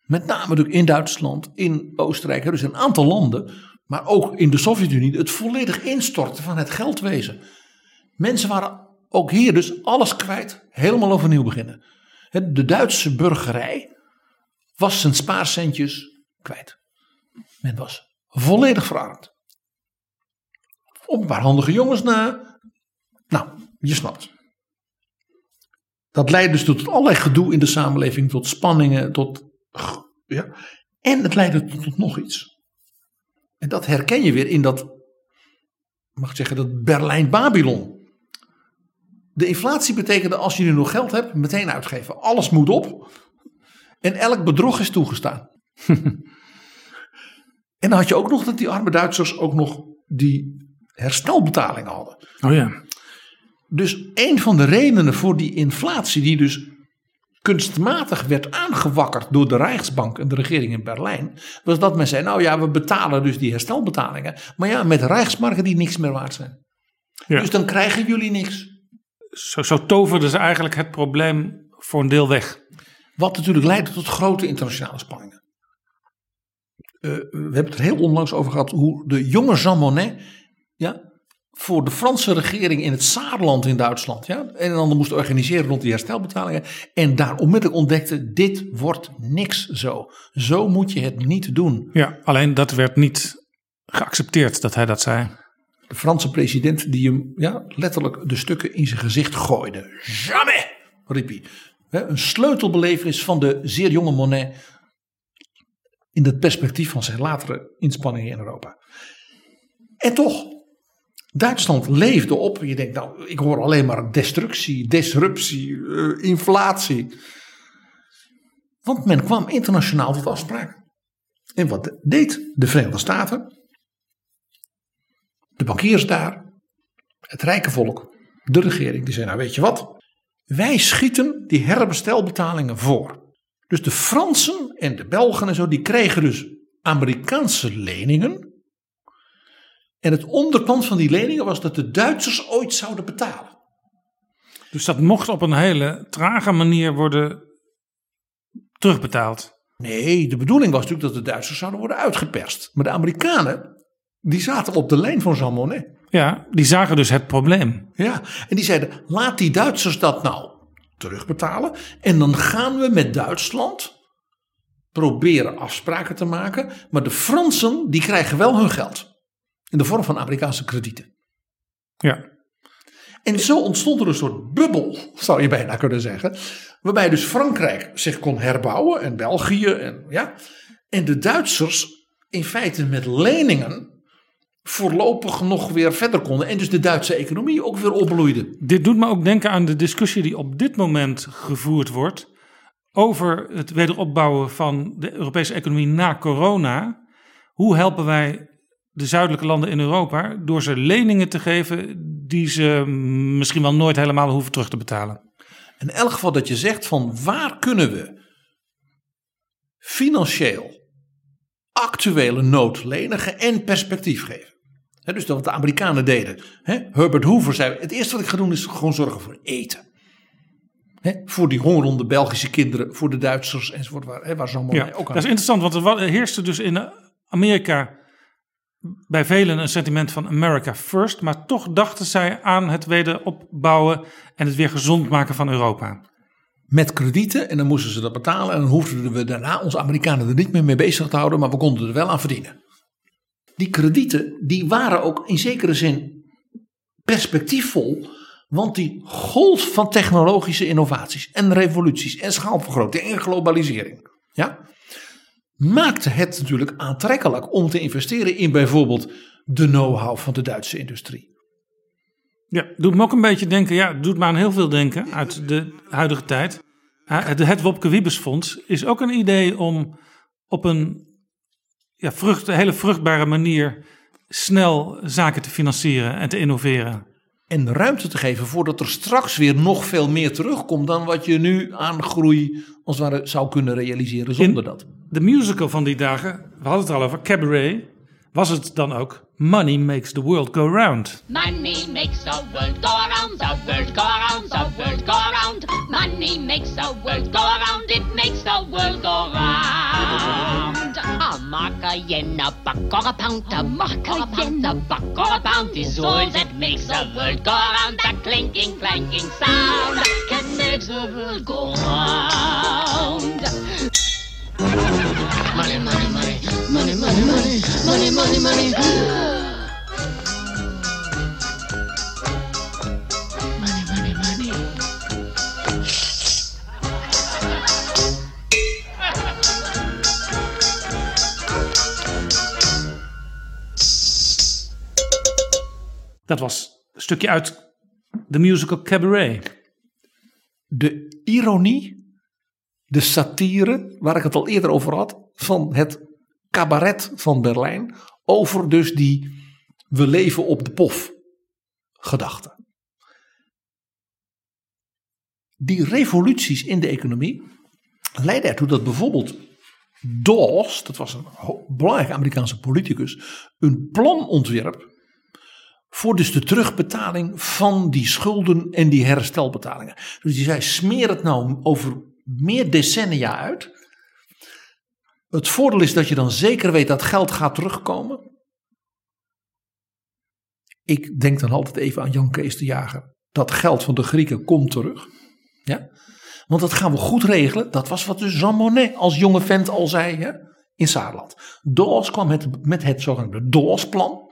Met name natuurlijk in Duitsland, in Oostenrijk, dus een aantal landen, maar ook in de Sovjet-Unie, het volledig instorten van het geldwezen. Mensen waren ook hier dus alles kwijt, helemaal overnieuw beginnen. De Duitse burgerij was zijn spaarcentjes kwijt. Men was volledig verarmd. Op een paar handige jongens na. Nou, je snapt. Dat leidt dus tot allerlei gedoe in de samenleving, tot spanningen, tot. Ja. En het leidde tot, tot nog iets. En dat herken je weer in dat, mag ik zeggen, dat Berlijn-Babylon. De inflatie betekende als je nu nog geld hebt, meteen uitgeven. Alles moet op. En elk bedrog is toegestaan. en dan had je ook nog dat die arme Duitsers ook nog die herstelbetalingen hadden. Oh ja. Dus een van de redenen voor die inflatie, die dus kunstmatig werd aangewakkerd door de Rijksbank en de regering in Berlijn, was dat men zei: Nou ja, we betalen dus die herstelbetalingen, maar ja, met Rijksmarken die niks meer waard zijn. Ja. Dus dan krijgen jullie niks. Zo, zo toverden ze eigenlijk het probleem voor een deel weg. Wat natuurlijk leidde tot grote internationale spanningen. Uh, we hebben het er heel onlangs over gehad hoe de jonge Jean Monnet ja, voor de Franse regering in het Saarland in Duitsland. Ja, en dan moest organiseren rond die herstelbetalingen. En daar onmiddellijk ontdekte: dit wordt niks zo. Zo moet je het niet doen. Ja, alleen dat werd niet geaccepteerd dat hij dat zei. De Franse president die hem ja, letterlijk de stukken in zijn gezicht gooide. Jamais, riep hij. Een sleutelbelevenis van de zeer jonge Monet in het perspectief van zijn latere inspanningen in Europa. En toch, Duitsland leefde op. Je denkt, nou, ik hoor alleen maar destructie, disruptie, uh, inflatie. Want men kwam internationaal tot afspraken. En wat deed de Verenigde Staten? De bankiers daar, het rijke volk, de regering, die zei, nou weet je wat? Wij schieten die herbestelbetalingen voor. Dus de Fransen en de Belgen en zo, die kregen dus Amerikaanse leningen. En het onderpand van die leningen was dat de Duitsers ooit zouden betalen. Dus dat mocht op een hele trage manier worden terugbetaald. Nee, de bedoeling was natuurlijk dat de Duitsers zouden worden uitgeperst. Maar de Amerikanen, die zaten op de lijn van Jean Monnet. Ja, die zagen dus het probleem. Ja, en die zeiden: laat die Duitsers dat nou terugbetalen. En dan gaan we met Duitsland proberen afspraken te maken. Maar de Fransen, die krijgen wel hun geld. In de vorm van Amerikaanse kredieten. Ja. En zo ontstond er een soort bubbel, zou je bijna kunnen zeggen. Waarbij dus Frankrijk zich kon herbouwen en België en ja. En de Duitsers in feite met leningen voorlopig nog weer verder konden. En dus de Duitse economie ook weer opbloeide. Dit doet me ook denken aan de discussie die op dit moment gevoerd wordt. Over het wederopbouwen van de Europese economie na corona. Hoe helpen wij de zuidelijke landen in Europa door ze leningen te geven die ze misschien wel nooit helemaal hoeven terug te betalen? In elk geval dat je zegt van waar kunnen we financieel actuele nood lenigen en perspectief geven. He, dus dat wat de Amerikanen deden. He, Herbert Hoover zei: Het eerste wat ik ga doen is gewoon zorgen voor eten. He, voor die hongerende Belgische kinderen, voor de Duitsers enzovoort. Waar, waar zo'n ja, ook aan. Dat is interessant, want er heerste dus in Amerika bij velen een sentiment van America First. Maar toch dachten zij aan het wederopbouwen en het weer gezond maken van Europa. met kredieten en dan moesten ze dat betalen. En dan hoefden we daarna onze Amerikanen er niet meer mee bezig te houden, maar we konden er wel aan verdienen. Die kredieten die waren ook in zekere zin perspectiefvol, want die golf van technologische innovaties en revoluties en schaalvergroting en globalisering, ja, maakte het natuurlijk aantrekkelijk om te investeren in bijvoorbeeld de know-how van de Duitse industrie. Ja, doet me ook een beetje denken, ja, doet me aan heel veel denken uit de huidige tijd. Het, het Wopke Wiebesfonds is ook een idee om op een ja, vrucht, hele vruchtbare manier snel zaken te financieren en te innoveren. En ruimte te geven voordat er straks weer nog veel meer terugkomt dan wat je nu aan groei als het ware zou kunnen realiseren zonder dat. De musical van die dagen, we hadden het al over, Cabaret, was het dan ook Money Makes the World Go Round. Money makes the world go around, the world go around, the world go around. Money makes the world go around, it makes the world go round. A buck or a pound, a mark, a yen, a buck or a pound is all that makes the world go around. The clinking, clanking sound can make the world go round. Money, money, money, money, money, money, money, money. Money, Dat was een stukje uit de musical Cabaret. De ironie, de satire, waar ik het al eerder over had, van het cabaret van Berlijn, over dus die we leven op de pof gedachte. Die revoluties in de economie leidden ertoe dat bijvoorbeeld Dawes, dat was een belangrijke Amerikaanse politicus, een plan ontwerp voor dus de terugbetaling van die schulden en die herstelbetalingen. Dus die zei, smeer het nou over meer decennia uit. Het voordeel is dat je dan zeker weet dat geld gaat terugkomen. Ik denk dan altijd even aan Jan Kees de Jager. Dat geld van de Grieken komt terug. Ja? Want dat gaan we goed regelen. Dat was wat dus Jean Monnet als jonge vent al zei hè, in Saarland. Dawes kwam met, met het zogenaamde Dawes-plan.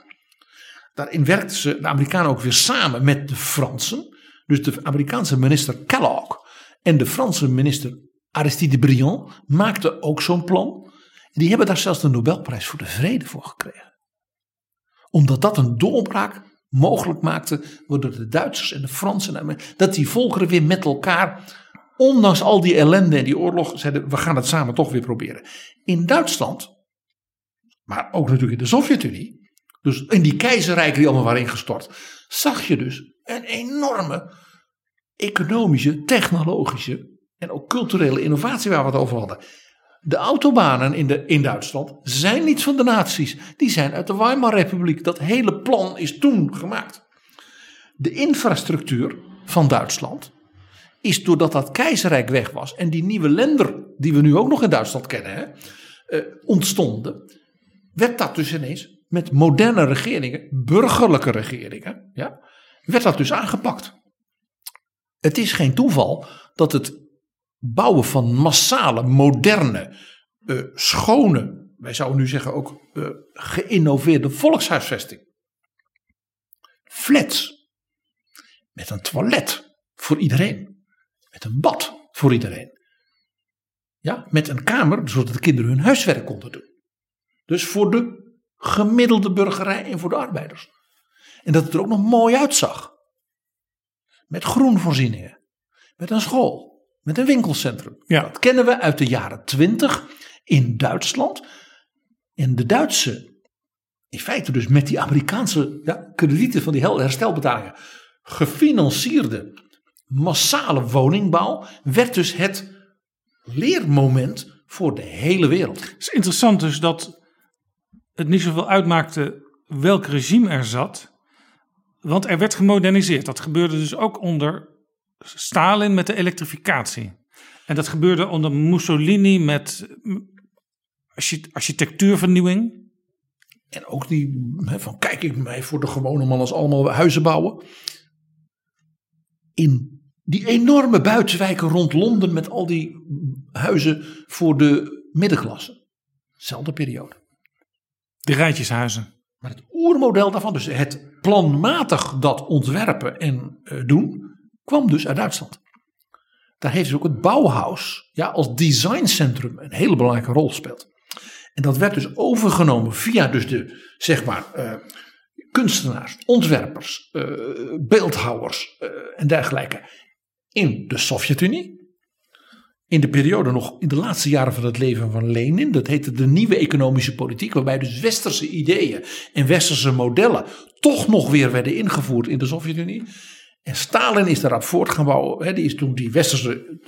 Daarin werkten ze, de Amerikanen ook weer samen met de Fransen. Dus de Amerikaanse minister Kellogg en de Franse minister Aristide Briand maakten ook zo'n plan. Die hebben daar zelfs de Nobelprijs voor de Vrede voor gekregen. Omdat dat een doorbraak mogelijk maakte, waardoor de Duitsers en de Fransen, en dat die volkeren weer met elkaar, ondanks al die ellende en die oorlog, zeiden: we gaan het samen toch weer proberen. In Duitsland, maar ook natuurlijk in de Sovjet-Unie, dus in die keizerrijken die allemaal waren ingestort, zag je dus een enorme economische, technologische en ook culturele innovatie waar we het over hadden. De autobanen in, de, in Duitsland zijn niet van de nazi's. Die zijn uit de Weimarrepubliek. Dat hele plan is toen gemaakt. De infrastructuur van Duitsland is doordat dat keizerrijk weg was en die nieuwe lender die we nu ook nog in Duitsland kennen hè, eh, ontstonden, werd dat dus ineens met moderne regeringen, burgerlijke regeringen, ja, werd dat dus aangepakt. Het is geen toeval dat het bouwen van massale, moderne, eh, schone, wij zouden nu zeggen ook eh, geïnnoveerde volkshuisvesting. Flats. Met een toilet voor iedereen. Met een bad voor iedereen. Ja, met een kamer zodat de kinderen hun huiswerk konden doen. Dus voor de gemiddelde burgerij en voor de arbeiders. En dat het er ook nog mooi uitzag. Met groenvoorzieningen. Met een school. Met een winkelcentrum. Ja. Dat kennen we uit de jaren twintig in Duitsland. En de Duitse, in feite dus met die Amerikaanse ja, kredieten van die herstelbetalingen, gefinancierde massale woningbouw, werd dus het leermoment voor de hele wereld. Het is interessant dus dat het niet zoveel uitmaakte welk regime er zat. Want er werd gemoderniseerd. Dat gebeurde dus ook onder Stalin met de elektrificatie. En dat gebeurde onder Mussolini met archi- architectuurvernieuwing. En ook die van kijk ik mij voor de gewone man als allemaal huizen bouwen. In Die enorme buitenwijken rond Londen met al die huizen voor de middenklasse. Zelfde periode. De rijtjeshuizen. Maar het oermodel daarvan, dus het planmatig dat ontwerpen en eh, doen, kwam dus uit Duitsland. Daar heeft dus ook het Bauhaus ja, als designcentrum een hele belangrijke rol gespeeld. En dat werd dus overgenomen via dus de, zeg maar, eh, kunstenaars, ontwerpers, eh, beeldhouwers en dergelijke in de Sovjet-Unie. In de periode nog, in de laatste jaren van het leven van Lenin, dat heette de nieuwe economische politiek, waarbij dus westerse ideeën en westerse modellen toch nog weer werden ingevoerd in de Sovjet-Unie. En Stalin is daarop voort gaan bouwen. Hè, die is toen die westerse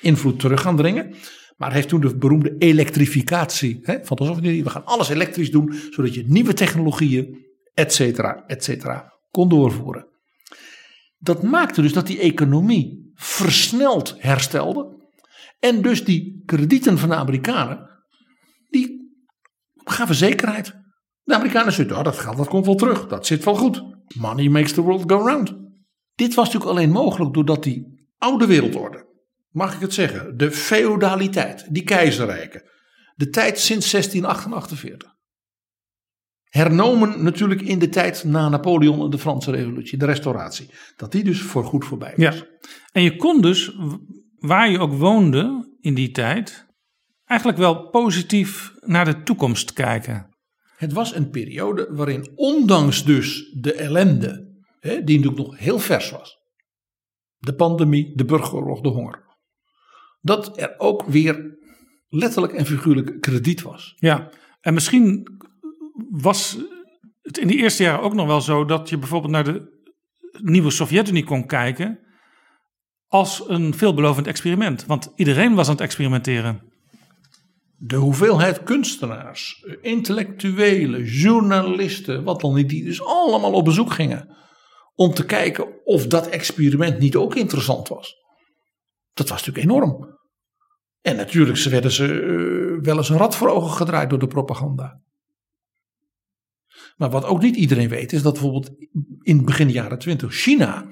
invloed terug gaan dringen. Maar heeft toen de beroemde elektrificatie van de Sovjet-Unie. We gaan alles elektrisch doen, zodat je nieuwe technologieën, et cetera, et cetera, kon doorvoeren. Dat maakte dus dat die economie versneld herstelde. En dus die kredieten van de Amerikanen, die gaven zekerheid. De Amerikanen zeiden, oh, dat geld dat komt wel terug, dat zit wel goed. Money makes the world go round. Dit was natuurlijk alleen mogelijk doordat die oude wereldorde, mag ik het zeggen, de feodaliteit, die keizerrijken, de tijd sinds 1648. Hernomen natuurlijk in de tijd na Napoleon en de Franse Revolutie, de restauratie. Dat die dus voorgoed voorbij was. Ja. En je kon dus, waar je ook woonde in die tijd, eigenlijk wel positief naar de toekomst kijken. Het was een periode waarin ondanks dus de ellende hè, die natuurlijk nog heel vers was. De pandemie, de burgeroorlog, de honger. Dat er ook weer letterlijk en figuurlijk krediet was. Ja, en misschien was het in de eerste jaren ook nog wel zo dat je bijvoorbeeld naar de nieuwe Sovjet-Unie kon kijken als een veelbelovend experiment. Want iedereen was aan het experimenteren. De hoeveelheid kunstenaars, intellectuelen, journalisten, wat dan niet, die dus allemaal op bezoek gingen om te kijken of dat experiment niet ook interessant was. Dat was natuurlijk enorm. En natuurlijk werden ze uh, wel eens een rat voor ogen gedraaid door de propaganda. Maar wat ook niet iedereen weet is dat bijvoorbeeld in begin jaren 20 China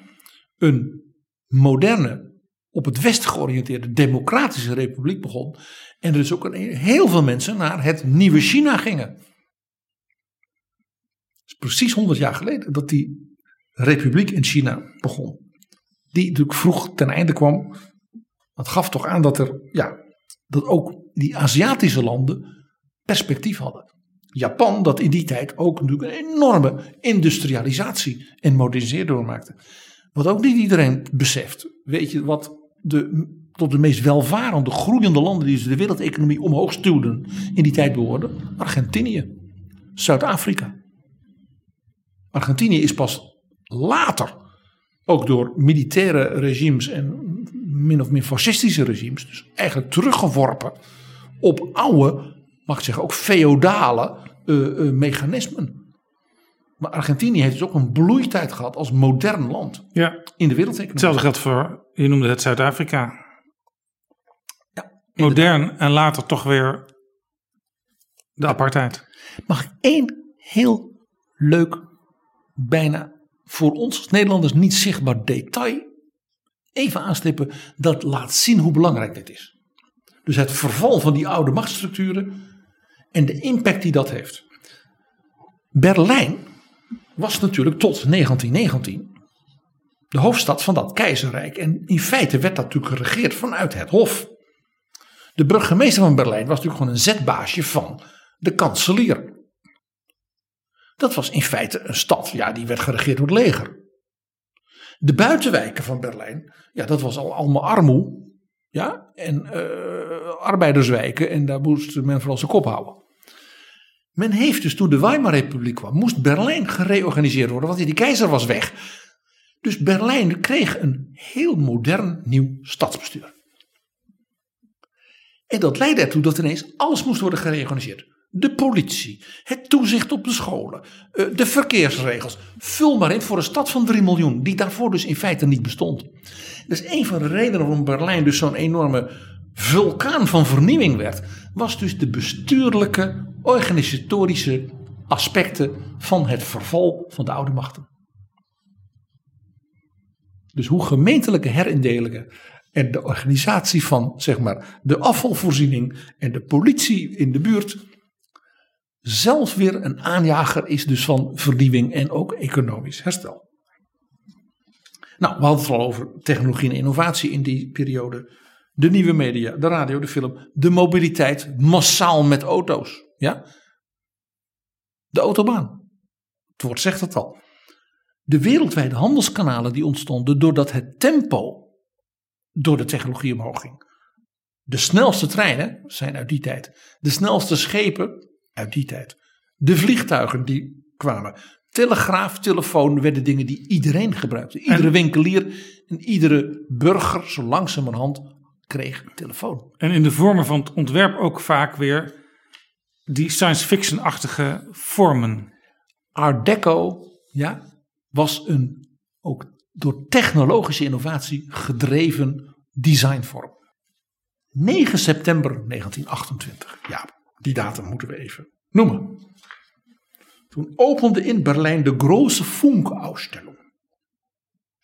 een moderne, op het westen georiënteerde democratische republiek begon. En dus ook een, heel veel mensen naar het nieuwe China gingen. Het is precies 100 jaar geleden dat die republiek in China begon. Die natuurlijk vroeg ten einde kwam. Dat gaf toch aan dat er, ja, dat ook die Aziatische landen perspectief hadden. Japan, dat in die tijd ook natuurlijk een enorme industrialisatie en modernisering doormaakte. Wat ook niet iedereen beseft. Weet je wat de, tot de meest welvarende, groeiende landen die de wereldeconomie omhoog stuwden in die tijd behoorden? Argentinië, Zuid-Afrika. Argentinië is pas later ook door militaire regimes en min of meer fascistische regimes, dus eigenlijk teruggeworpen op oude, mag ik zeggen, ook feodale uh, uh, mechanismen. Maar Argentinië heeft dus ook een bloeitijd gehad als modern land ja. in de wereldeconomie. Hetzelfde geldt voor, je noemde het Zuid-Afrika. Ja, modern en later toch weer de apartheid. Mag ik één heel leuk, bijna voor ons als Nederlanders niet zichtbaar detail even aanstippen dat laat zien hoe belangrijk dit is. Dus het verval van die oude machtsstructuren en de impact die dat heeft. Berlijn was natuurlijk tot 1919 de hoofdstad van dat keizerrijk en in feite werd dat natuurlijk geregeerd vanuit het hof. De burgemeester van Berlijn was natuurlijk gewoon een zetbaasje van de kanselier. Dat was in feite een stad, ja, die werd geregeerd door het leger. De buitenwijken van Berlijn, ja, dat was al allemaal armoe. Ja, en uh, arbeiderswijken, en daar moest men vooral zijn kop houden. Men heeft dus toen de Weimarrepubliek kwam, moest Berlijn gereorganiseerd worden, want die keizer was weg. Dus Berlijn kreeg een heel modern nieuw stadsbestuur. En dat leidde ertoe dat ineens alles moest worden gereorganiseerd de politie, het toezicht op de scholen, eh, de verkeersregels. Vul maar in voor een stad van 3 miljoen, die daarvoor dus in feite niet bestond. Dus een van de redenen waarom Berlijn dus zo'n enorme vulkaan van vernieuwing werd, was dus de bestuurlijke, organisatorische aspecten van het verval van de oude machten. Dus hoe gemeentelijke herindelingen en de organisatie van zeg maar, de afvalvoorziening en de politie in de buurt zelf weer een aanjager is dus van vernieuwing en ook economisch herstel. Nou, we hadden het al over technologie en innovatie in die periode. De nieuwe media, de radio, de film, de mobiliteit, massaal met auto's. Ja? De autobaan. Het woord zegt het al. De wereldwijde handelskanalen die ontstonden doordat het tempo door de technologie omhoog ging. De snelste treinen zijn uit die tijd. De snelste schepen uit die tijd. De vliegtuigen die kwamen. Telegraaf, telefoon werden dingen die iedereen gebruikte. Iedere winkelier en iedere burger zo langzamerhand kreeg een telefoon. En in de vormen van het ontwerp ook vaak weer die science fiction-achtige vormen. Art Deco ja, was een ook door technologische innovatie gedreven designvorm. 9 september 1928. Ja, die datum moeten we even noemen. Toen opende in Berlijn de grote Funkausstellung.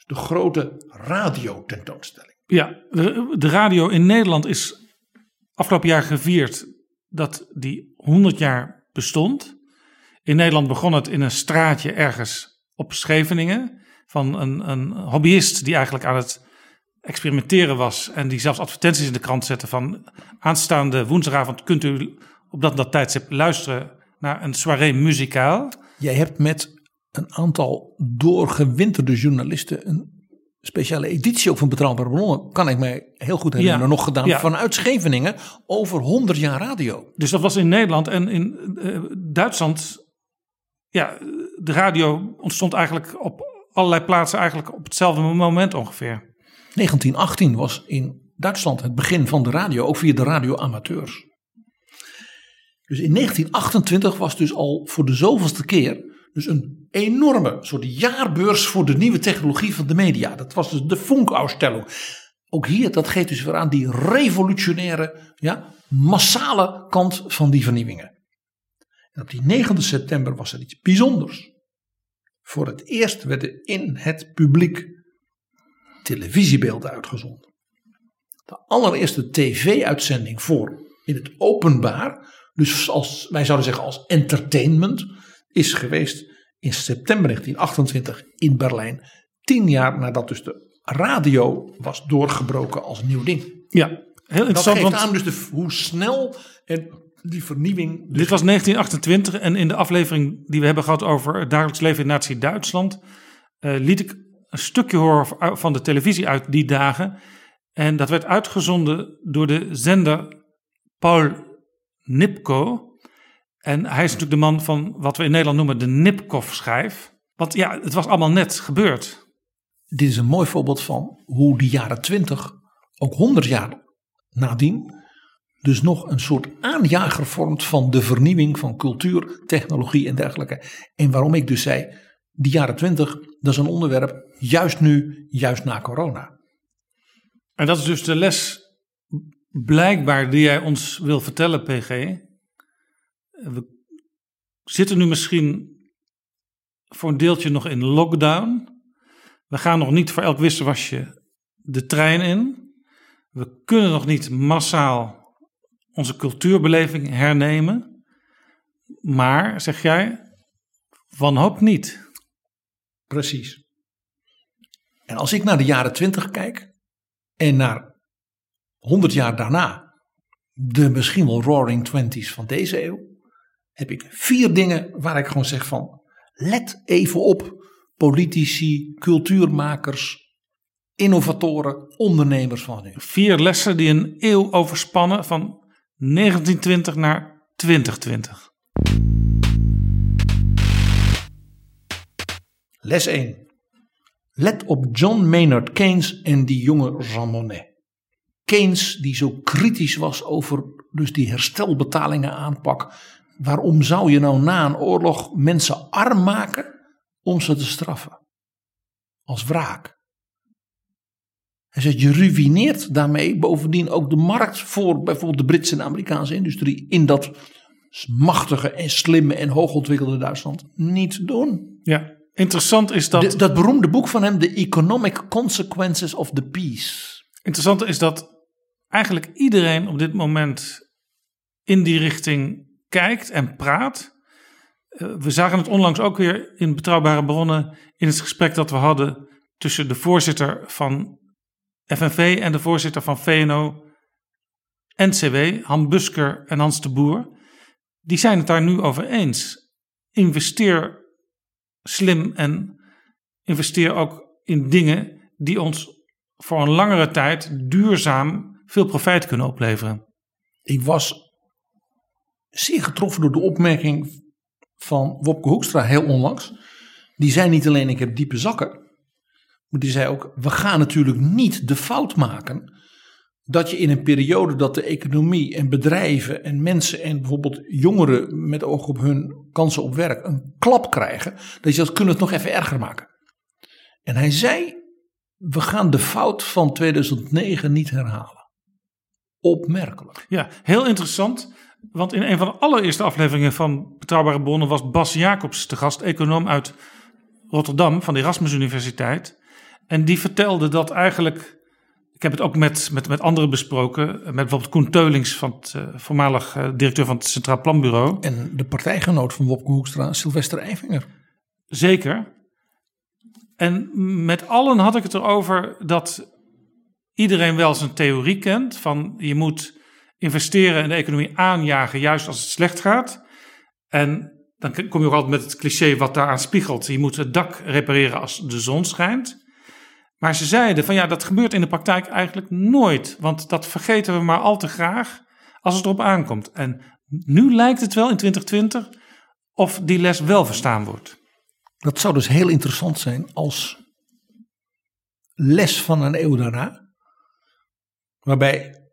De grote radiotentoonstelling. Ja, de, radio in Nederland is afgelopen jaar gevierd dat die 100 jaar bestond. In Nederland begon het in een straatje ergens op Scheveningen. Van een, een hobbyist die eigenlijk aan het experimenteren was. En die zelfs advertenties in de krant zette van aanstaande woensdagavond kunt u op dat, dat tijdstip luisteren naar een soirée muzikaal. Jij hebt met een aantal doorgewinterde journalisten een speciale editie ook van Betrouwbare Bronnen, kan ik mij heel goed herinneren, Ja. nog gedaan Ja. vanuit Scheveningen over 100 jaar radio. Dus dat was in Nederland en in eh, Duitsland. Ja, de radio ontstond eigenlijk op allerlei plaatsen eigenlijk op hetzelfde moment ongeveer. 1918 was in Duitsland het begin van de radio, ook via de radioamateurs. Dus in 1928 was dus al voor de zoveelste keer dus een enorme soort jaarbeurs voor de nieuwe technologie van de media. Dat was dus de Funkausstellung. Ook hier, dat geeft dus weer aan die revolutionaire, ja, massale kant van die vernieuwingen. En op die 9 september was er iets bijzonders. Voor het eerst werden in het publiek televisiebeelden uitgezonden. De allereerste tv-uitzending voor in het openbaar, dus als, wij zouden zeggen als entertainment, is geweest in september 1928 in Berlijn. Tien jaar nadat dus de radio was doorgebroken als nieuw ding. Ja, heel Dat interessant. geeft Want aan dus de, hoe snel en die vernieuwing. dus dit was 1928 en in de aflevering die we hebben gehad over het dagelijks leven in Nazi-Duitsland. eh, liet ik een stukje horen van de televisie uit die dagen. En dat werd uitgezonden door de zender Paul Nipko. En hij is natuurlijk de man van wat we in Nederland noemen de Nipkoff-schijf. Want ja, het was allemaal net gebeurd. Dit is een mooi voorbeeld van hoe de jaren 20, ook 100 jaar nadien, dus nog een soort aanjager vormt van de vernieuwing van cultuur, technologie en dergelijke. En waarom ik dus zei, die jaren 20, dat is een onderwerp juist nu, juist na corona. En dat is dus de les blijkbaar die jij ons wil vertellen, PG. We zitten nu misschien voor een deeltje nog in lockdown. We gaan nog niet voor elk wisselwasje de trein in. We kunnen nog niet massaal onze cultuurbeleving hernemen. Maar, zeg jij, wanhoop niet. Precies. En als ik naar de jaren 20 kijk en naar 100 jaar daarna, de misschien wel roaring twenties van deze eeuw, heb ik vier dingen waar ik gewoon zeg van, let even op, politici, cultuurmakers, innovatoren, ondernemers van nu. Vier lessen die een eeuw overspannen van 1920 naar 2020. Les 1. Let op John Maynard Keynes en die jonge Jean Monnet. Keynes die zo kritisch was over dus die herstelbetalingen aanpak. Waarom zou je nou na een oorlog mensen arm maken om ze te straffen? Als wraak. Hij zegt je ruïneert daarmee bovendien ook de markt voor bijvoorbeeld de Britse en Amerikaanse industrie in dat machtige en slimme en hoogontwikkelde Duitsland niet doen. Ja. Interessant is dat. De- dat beroemde boek van hem, The Economic Consequences of the Peace. Interessant is dat eigenlijk iedereen op dit moment in die richting kijkt en praat. Eh, We zagen het onlangs ook weer in betrouwbare bronnen in het gesprek dat we hadden tussen de voorzitter van FNV en de voorzitter van VNO NCW, Han Busker en Hans de Boer. Die zijn het daar nu over eens. Investeer slim en investeer ook in dingen die ons voor een langere tijd duurzaam veel profijt kunnen opleveren. Ik was zeer getroffen door de opmerking van Wopke Hoekstra heel onlangs. Die zei niet alleen ik heb diepe zakken. Maar die zei ook we gaan natuurlijk niet de fout maken. Dat je in een periode dat de economie en bedrijven en mensen en bijvoorbeeld jongeren met oog op hun kansen op werk een klap krijgen. Dat je dat kunnen het nog even erger maken. En hij zei we gaan de fout van 2009 niet herhalen. Opmerkelijk. Ja, heel interessant. Want in een van de allereerste afleveringen van Betrouwbare Bronnen was Bas Jacobs te gast, econoom uit Rotterdam van de Erasmus Universiteit. En die vertelde dat eigenlijk, ik heb het ook met, met, met anderen besproken, met bijvoorbeeld Koen Teulings, van het, eh, voormalig eh, directeur van het Centraal Planbureau. En de partijgenoot van Wopke Hoekstra, Sylvester Eifinger. Zeker. En met allen had ik het erover dat iedereen wel zijn theorie kent. Van je moet investeren en de economie aanjagen juist als het slecht gaat. En dan kom je ook altijd met het cliché wat daaraan spiegelt. Je moet het dak repareren als de zon schijnt. Maar ze zeiden van ja, dat gebeurt in de praktijk eigenlijk nooit. Want dat vergeten we maar al te graag als het erop aankomt. En nu lijkt het wel in 2020 of die les wel verstaan wordt. Dat zou dus heel interessant zijn als les van een eeuw daarna. Waarbij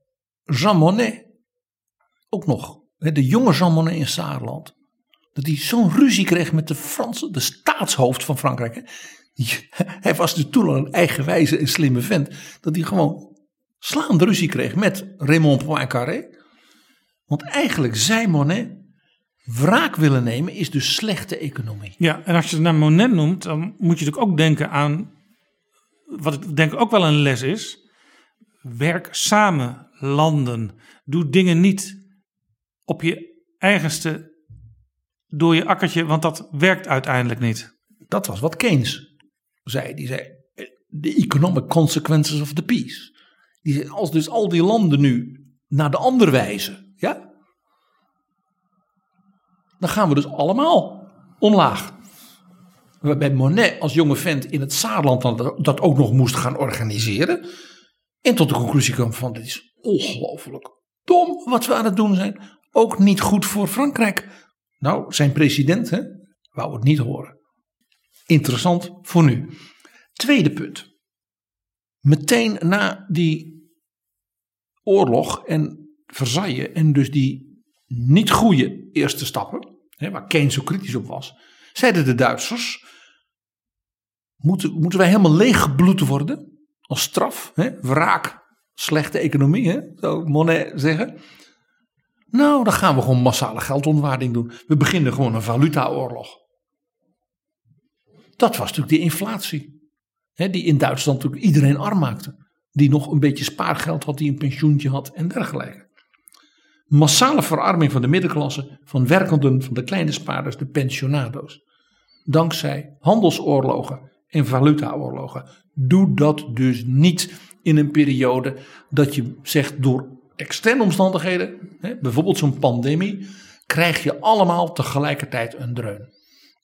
Jean Monnet ook nog, de jonge Jean Monnet in Saarland. Dat hij zo'n ruzie kreeg met de Franse, de staatshoofd van Frankrijk. Hij was dus toen al een eigenwijze en slimme vent. Dat hij gewoon slaande ruzie kreeg met Raymond Poincaré. Want eigenlijk zei Monet, wraak willen nemen is dus slechte economie. Ja, en als je het naar Monet noemt, dan moet je natuurlijk ook denken aan wat ik denk ook wel een les is. Werk samen, landen. Doe dingen niet op je eigenste door je akkertje, want dat werkt uiteindelijk niet. Dat was wat Keynes zei. Die zei, the economic consequences of the peace. Die zei, als dus al die landen nu naar de ander wijzen, ja, dan gaan we dus allemaal omlaag. Waarbij Monet als jonge vent in het Saarland dat ook nog moest gaan organiseren. En tot de conclusie kwam van dit is ongelooflijk dom wat we aan het doen zijn. Ook niet goed voor Frankrijk. Nou, zijn president hè, wou het niet horen. Interessant voor nu. Tweede punt. Meteen na die oorlog en Versailles en dus die niet goede eerste stappen, hè, waar Keynes zo kritisch op was, zeiden de Duitsers, moeten, moeten wij helemaal leeggebloed worden als straf, hè, wraak, slechte economie, hè, zou Monet zeggen. Nou, dan gaan we gewoon massale geldontwaarding doen. We beginnen gewoon een valutaoorlog. Dat was natuurlijk die inflatie. Hè, die in Duitsland natuurlijk iedereen arm maakte. Die nog een beetje spaargeld had, die een pensioentje had en dergelijke. Massale verarming van de middenklasse, van werkenden, van de kleine spaarders, de pensionado's. Dankzij handelsoorlogen en valutaoorlogen. Doe dat dus niet in een periode dat je zegt door externe omstandigheden, hè, bijvoorbeeld zo'n pandemie, krijg je allemaal tegelijkertijd een dreun.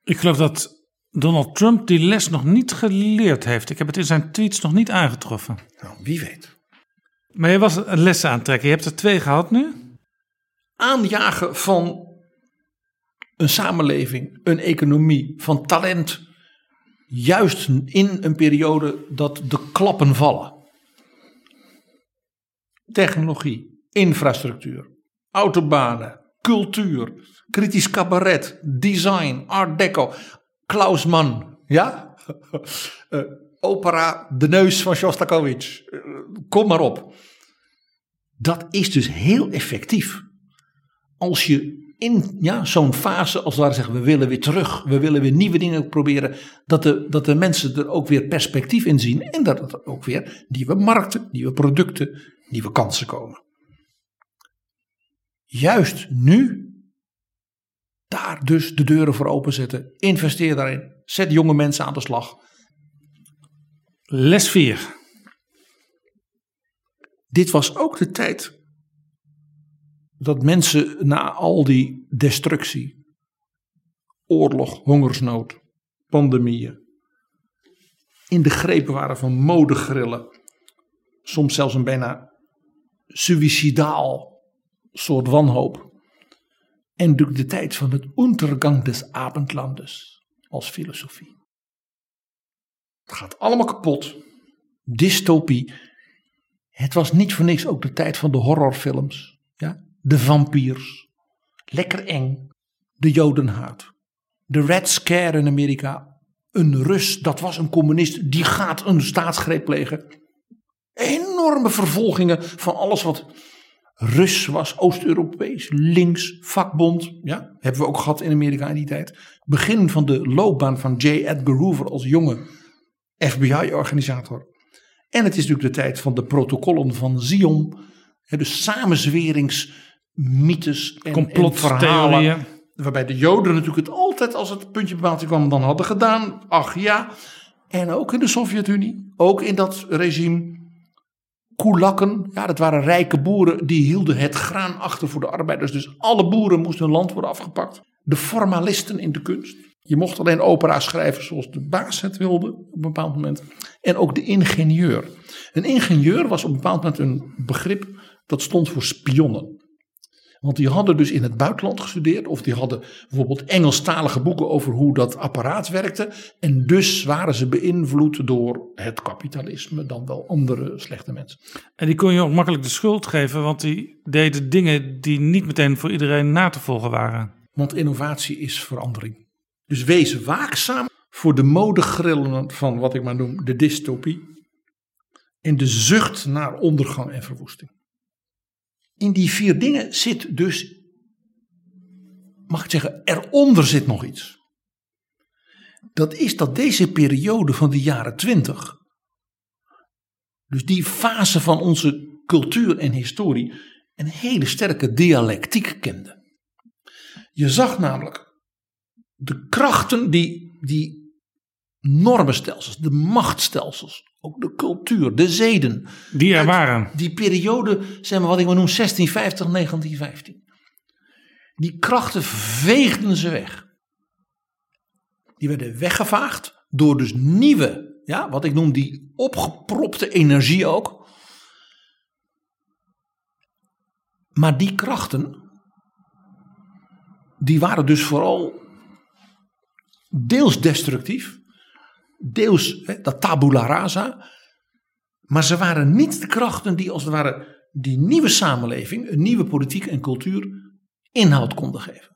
Ik geloof dat Donald Trump die les nog niet geleerd heeft. Ik heb het in zijn tweets nog niet aangetroffen. Nou, wie weet. Maar je was een lessen aantrekken. Je hebt er twee gehad nu. Aanjagen van een samenleving, een economie, van talent. Juist in een periode dat de klappen vallen. Technologie, infrastructuur, autobanen, cultuur, kritisch cabaret, design, art deco. Klaus Mann, ja? Eh, opera De Neus van Shostakovich. Eh, kom maar op. Dat is dus heel effectief. Als je in ja, zo'n fase, als ware zeggen, we willen weer terug, we willen weer nieuwe dingen proberen, dat de, dat de mensen er ook weer perspectief in zien en dat er ook weer nieuwe markten, nieuwe producten, nieuwe kansen komen. Juist nu, daar dus de deuren voor openzetten, investeer daarin, zet jonge mensen aan de slag. Les 4. Dit was ook de tijd dat mensen na al die destructie, oorlog, hongersnood, pandemieën, in de greep waren van modegrillen, soms zelfs een bijna suicidaal soort wanhoop. En natuurlijk de tijd van het Untergang des Abendlandes als filosofie. Het gaat allemaal kapot. Dystopie. Het was niet voor niks ook de tijd van de horrorfilms. Ja? De vampiers. Lekker eng. De jodenhaat. De Red Scare in Amerika. Een Rus, dat was een communist, die gaat een staatsgreep plegen. Enorme vervolgingen van alles wat Rus was, Oost-Europees, links, vakbond. Ja, hebben we ook gehad in Amerika in die tijd. Begin van de loopbaan van J. Edgar Hoover als jonge FBI-organisator. En het is natuurlijk de tijd van de protocollen van Zion. Dus samenzweringsmythes en, en Complottheorieën. verhalen. Waarbij de Joden natuurlijk het altijd als het puntje bij paaltje kwam dan hadden gedaan. Ach ja. En ook in de Sovjet-Unie. Ook in dat regime. Koelakken, ja, dat waren rijke boeren. Die hielden het graan achter voor de arbeiders. Dus alle boeren moesten hun land worden afgepakt. De formalisten in de kunst. Je mocht alleen opera schrijven zoals de baas het wilde op een bepaald moment. En ook de ingenieur. Een ingenieur was op een bepaald moment een begrip dat stond voor spionnen. Want die hadden dus in het buitenland gestudeerd. Of die hadden bijvoorbeeld Engelstalige boeken over hoe dat apparaat werkte. En dus waren ze beïnvloed door het kapitalisme dan wel andere slechte mensen. En die kon je ook makkelijk de schuld geven, want die deden dingen die niet meteen voor iedereen na te volgen waren. Want innovatie is verandering. Dus wees waakzaam voor de modegrillen van wat ik maar noem de dystopie. En de zucht naar ondergang en verwoesting. In die vier dingen zit dus, mag ik zeggen, eronder zit nog iets. Dat is dat deze periode van de jaren twintig, dus die fase van onze cultuur en historie, een hele sterke dialectiek kende. Je zag namelijk de krachten die, die normenstelsels, de machtstelsels, ook de cultuur, de zeden. Die er waren. Die periode, zeg maar wat ik maar noem 1650, 1915. Die krachten veegden ze weg. Die werden weggevaagd door dus nieuwe, ja, wat ik noem die opgepropte energie ook. Maar die krachten, die waren dus vooral deels destructief, deels dat tabula rasa. Maar ze waren niet de krachten die als het ware die nieuwe samenleving, een nieuwe politiek en cultuur inhoud konden geven.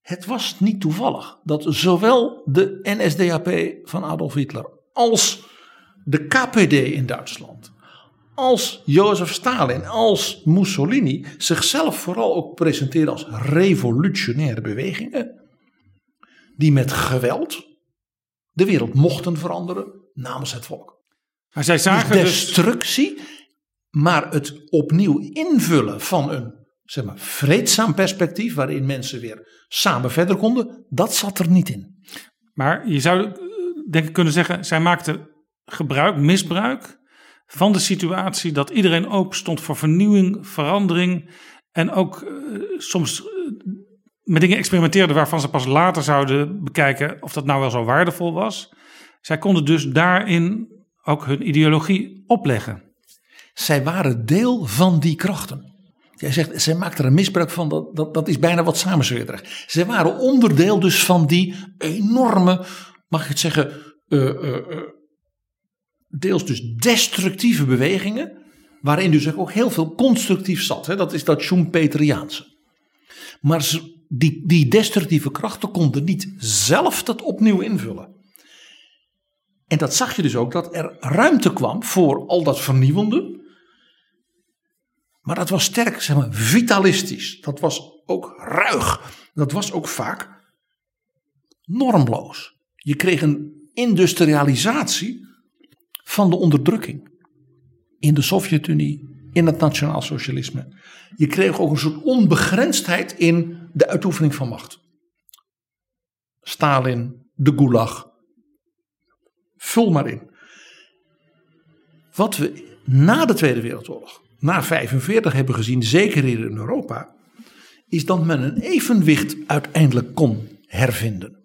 Het was niet toevallig dat zowel de NSDAP van Adolf Hitler als de KPD in Duitsland, als Jozef Stalin, als Mussolini zichzelf vooral ook presenteerden als revolutionaire bewegingen die met geweld de wereld mochten veranderen namens het volk. Maar zij zagen dus dus, destructie, maar het opnieuw invullen van een zeg maar, vreedzaam perspectief waarin mensen weer samen verder konden, dat zat er niet in. maar je zou eh, denk ik kunnen zeggen, zij maakten gebruik, misbruik van de situatie dat iedereen open stond voor vernieuwing, verandering en ook eh, soms eh, met dingen experimenteerden waarvan ze pas later zouden bekijken of dat nou wel zo waardevol was. Zij konden dus daarin ook hun ideologie opleggen. Zij waren deel van die krachten. Jij zegt, zij maakten er een misbruik van, dat, dat, dat is bijna wat samenzweerderig. Zij waren onderdeel dus van die enorme, mag ik het zeggen, eh, eh, eh, deels dus destructieve bewegingen. Waarin dus ook heel veel constructief zat. Hè? Dat is dat Schumpeteriaanse. Maar ze- die, die destructieve krachten konden niet zelf dat opnieuw invullen. En dat zag je dus ook, dat er ruimte kwam voor al dat vernieuwende. Maar dat was sterk, zeg maar, vitalistisch. Dat was ook ruig. Dat was ook vaak normloos. Je kreeg een industrialisatie van de onderdrukking. In de Sovjet-Unie, in het nationaal socialisme. Je kreeg ook een soort onbegrensdheid in de uitoefening van macht. Stalin, de Gulag. Vul maar in. Wat we na de Tweede Wereldoorlog, na 45 hebben gezien, zeker hier in Europa, is dat men een evenwicht uiteindelijk kon hervinden.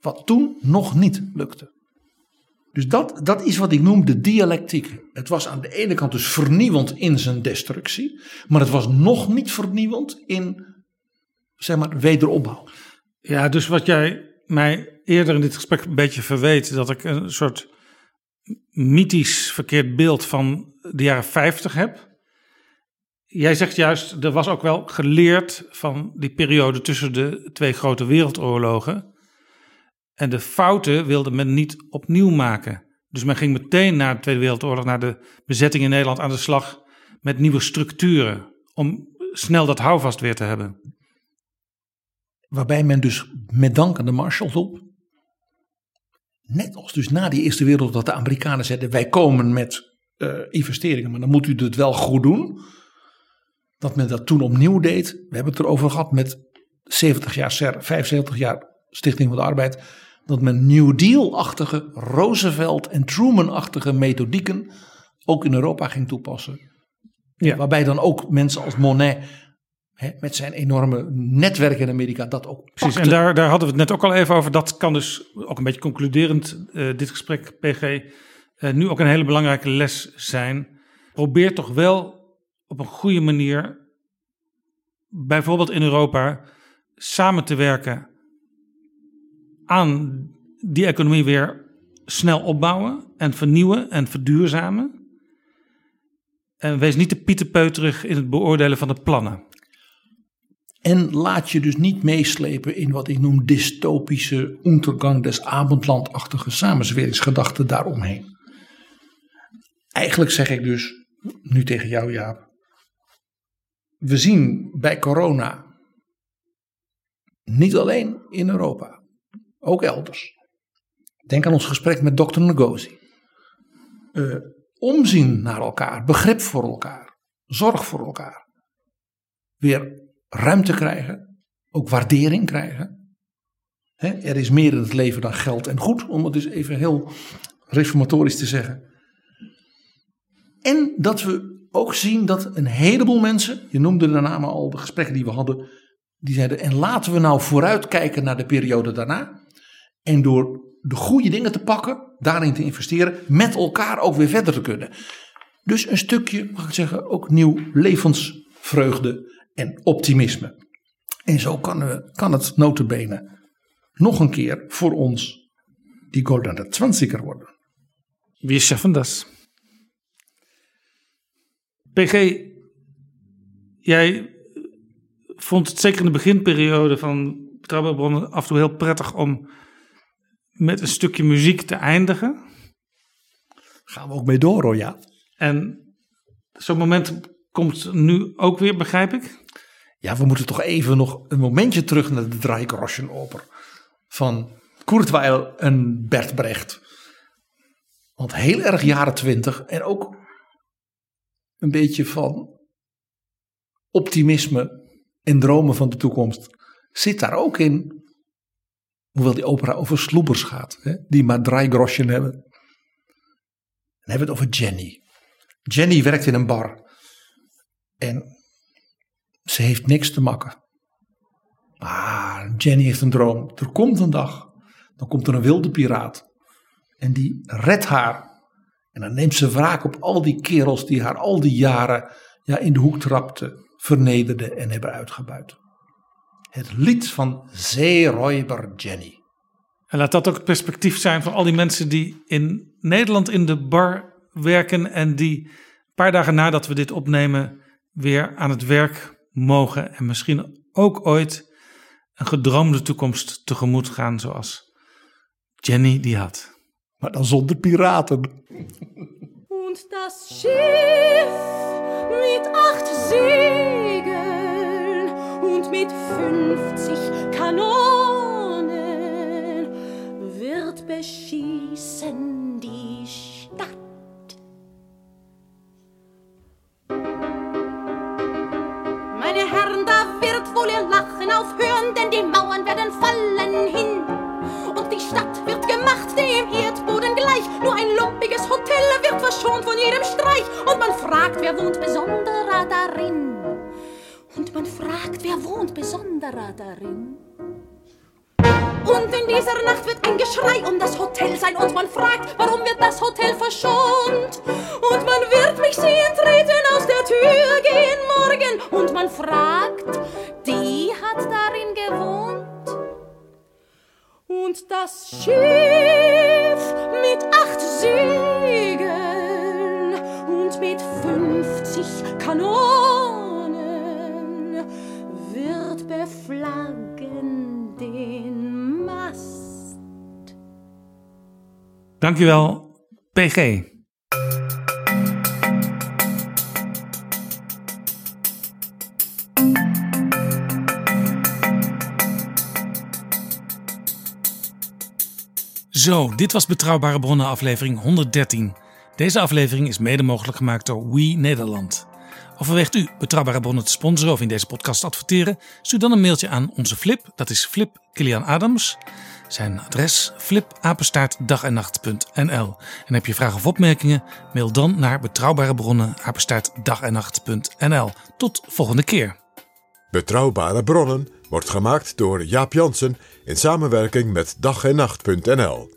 Wat toen nog niet lukte. Dus dat, dat is wat ik noem de dialectiek. Het was aan de ene kant dus vernieuwend in zijn destructie, maar het was nog niet vernieuwend in zeg maar, wederopbouw. Ja, dus wat jij mij eerder in dit gesprek een beetje verweet, dat ik een soort mythisch verkeerd beeld van de jaren 50 heb. Jij zegt juist, er was ook wel geleerd van die periode tussen de twee grote wereldoorlogen. En de fouten wilde men niet opnieuw maken. Dus men ging meteen na de Tweede Wereldoorlog, na de bezetting in Nederland, aan de slag met nieuwe structuren. Om snel dat houvast weer te hebben. Waarbij men dus met dank aan de Marshallhulp, net als dus na die Eerste Wereldoorlog, dat de Amerikanen zeiden: wij komen met uh, investeringen, maar dan moet u het wel goed doen. Dat men dat toen opnieuw deed. We hebben het erover gehad met 70 jaar SER, 75 jaar Stichting van de Arbeid. Dat men New Deal-achtige, Roosevelt- en Truman-achtige methodieken ook in Europa ging toepassen. Ja. Waarbij dan ook mensen als Monet hè, met zijn enorme netwerk in Amerika dat ook Precies, en daar, daar hadden we het net ook al even over. Dat kan dus ook een beetje concluderend, uh, dit gesprek, PG, uh, nu ook een hele belangrijke les zijn. Probeer toch wel op een goede manier, bijvoorbeeld in Europa, samen te werken aan die economie weer snel opbouwen en vernieuwen en verduurzamen. En wees niet de pieterpeuterig in het beoordelen van de plannen. En laat je dus niet meeslepen in wat ik noem dystopische Untergang des Abendlandachtige samenzweringsgedachten daaromheen. Eigenlijk zeg ik dus nu tegen jou, Jaap. We zien bij corona, niet alleen in Europa, ook elders. Denk aan ons gesprek met dokter Ngozi. Uh, omzien naar elkaar, begrip voor elkaar, zorg voor elkaar. Weer ruimte krijgen, ook waardering krijgen. Er is meer in het leven dan geld en goed, om het dus even heel reformatorisch te zeggen. En dat we ook zien dat een heleboel mensen, je noemde de namen al, de gesprekken die we hadden, die zeiden: en laten we nou vooruitkijken naar de periode daarna. En door de goede dingen te pakken, daarin te investeren, met elkaar ook weer verder te kunnen. Dus een stukje, mag ik zeggen, ook nieuw levensvreugde en optimisme. En zo kan, we, kan het notabene nog een keer voor ons die Goldene Zwanziger worden. Wir schaffen das. PG, jij vond het zeker in de beginperiode van Betrouwbare af en toe heel prettig om met een stukje muziek te eindigen. Gaan we ook mee door hoor, ja. En zo'n moment komt nu ook weer, begrijp ik? Ja, we moeten toch even nog een momentje terug naar de Dreigroschenoper van Kurzweil en Bert Brecht. Want heel erg jaren twintig en ook een beetje van optimisme en dromen van de toekomst zit daar ook in. Hoewel die opera over sloebers gaat, hè, die maar drie hebben. Dan hebben we het over Jenny. Jenny werkt in een bar. En ze heeft niks te makken. Maar Jenny heeft een droom. Er komt een dag. Dan komt er een wilde piraat. En die redt haar. En dan neemt ze wraak op al die kerels die haar al die jaren ja, in de hoek trapten, vernederden en hebben uitgebuit. Het lied van Zeeräuber Jenny. En laat dat ook het perspectief zijn van al die mensen die in Nederland in de bar werken en die een paar dagen nadat we dit opnemen weer aan het werk mogen en misschien ook ooit een gedroomde toekomst tegemoet gaan zoals Jenny die had. Maar dan zonder piraten. Und das Schiff mit acht Segeln und mit 50 Kanonen wird beschießen die Stadt. Meine Herren, da wird wohl ihr Lachen aufhören, denn die Mauern werden fallen hin. Und die Stadt wird gemacht, dem Erdboden gleich. Nur ein lumpiges Hotel wird verschont von jedem Streich. Und man fragt, wer wohnt besonderer darin? Und man fragt, wer wohnt besonderer darin? Und in dieser Nacht wird ein Geschrei um das Hotel sein und man fragt, warum wird das Hotel verschont? Und man wird mich sehen treten, aus der Tür gehen morgen und man fragt, die hat darin gewohnt? Und das Schiff mit acht Segeln und mit 50 Kanonen beflaggen den Mast. Dankjewel, PG. Zo, dit was Betrouwbare Bronnen aflevering 113. Deze aflevering is mede mogelijk gemaakt door We Nederland. Overweegt u Betrouwbare Bronnen te sponsoren of in deze podcast te adverteren? Stuur dan een mailtje aan onze Flip, dat is Flip Kilian Adams. Zijn adres flipapenstaartdagennacht.nl. En heb je vragen of opmerkingen? Mail dan naar betrouwbare. Tot volgende keer. Betrouwbare bronnen wordt gemaakt door Jaap Jansen in samenwerking met dag en nacht.nl.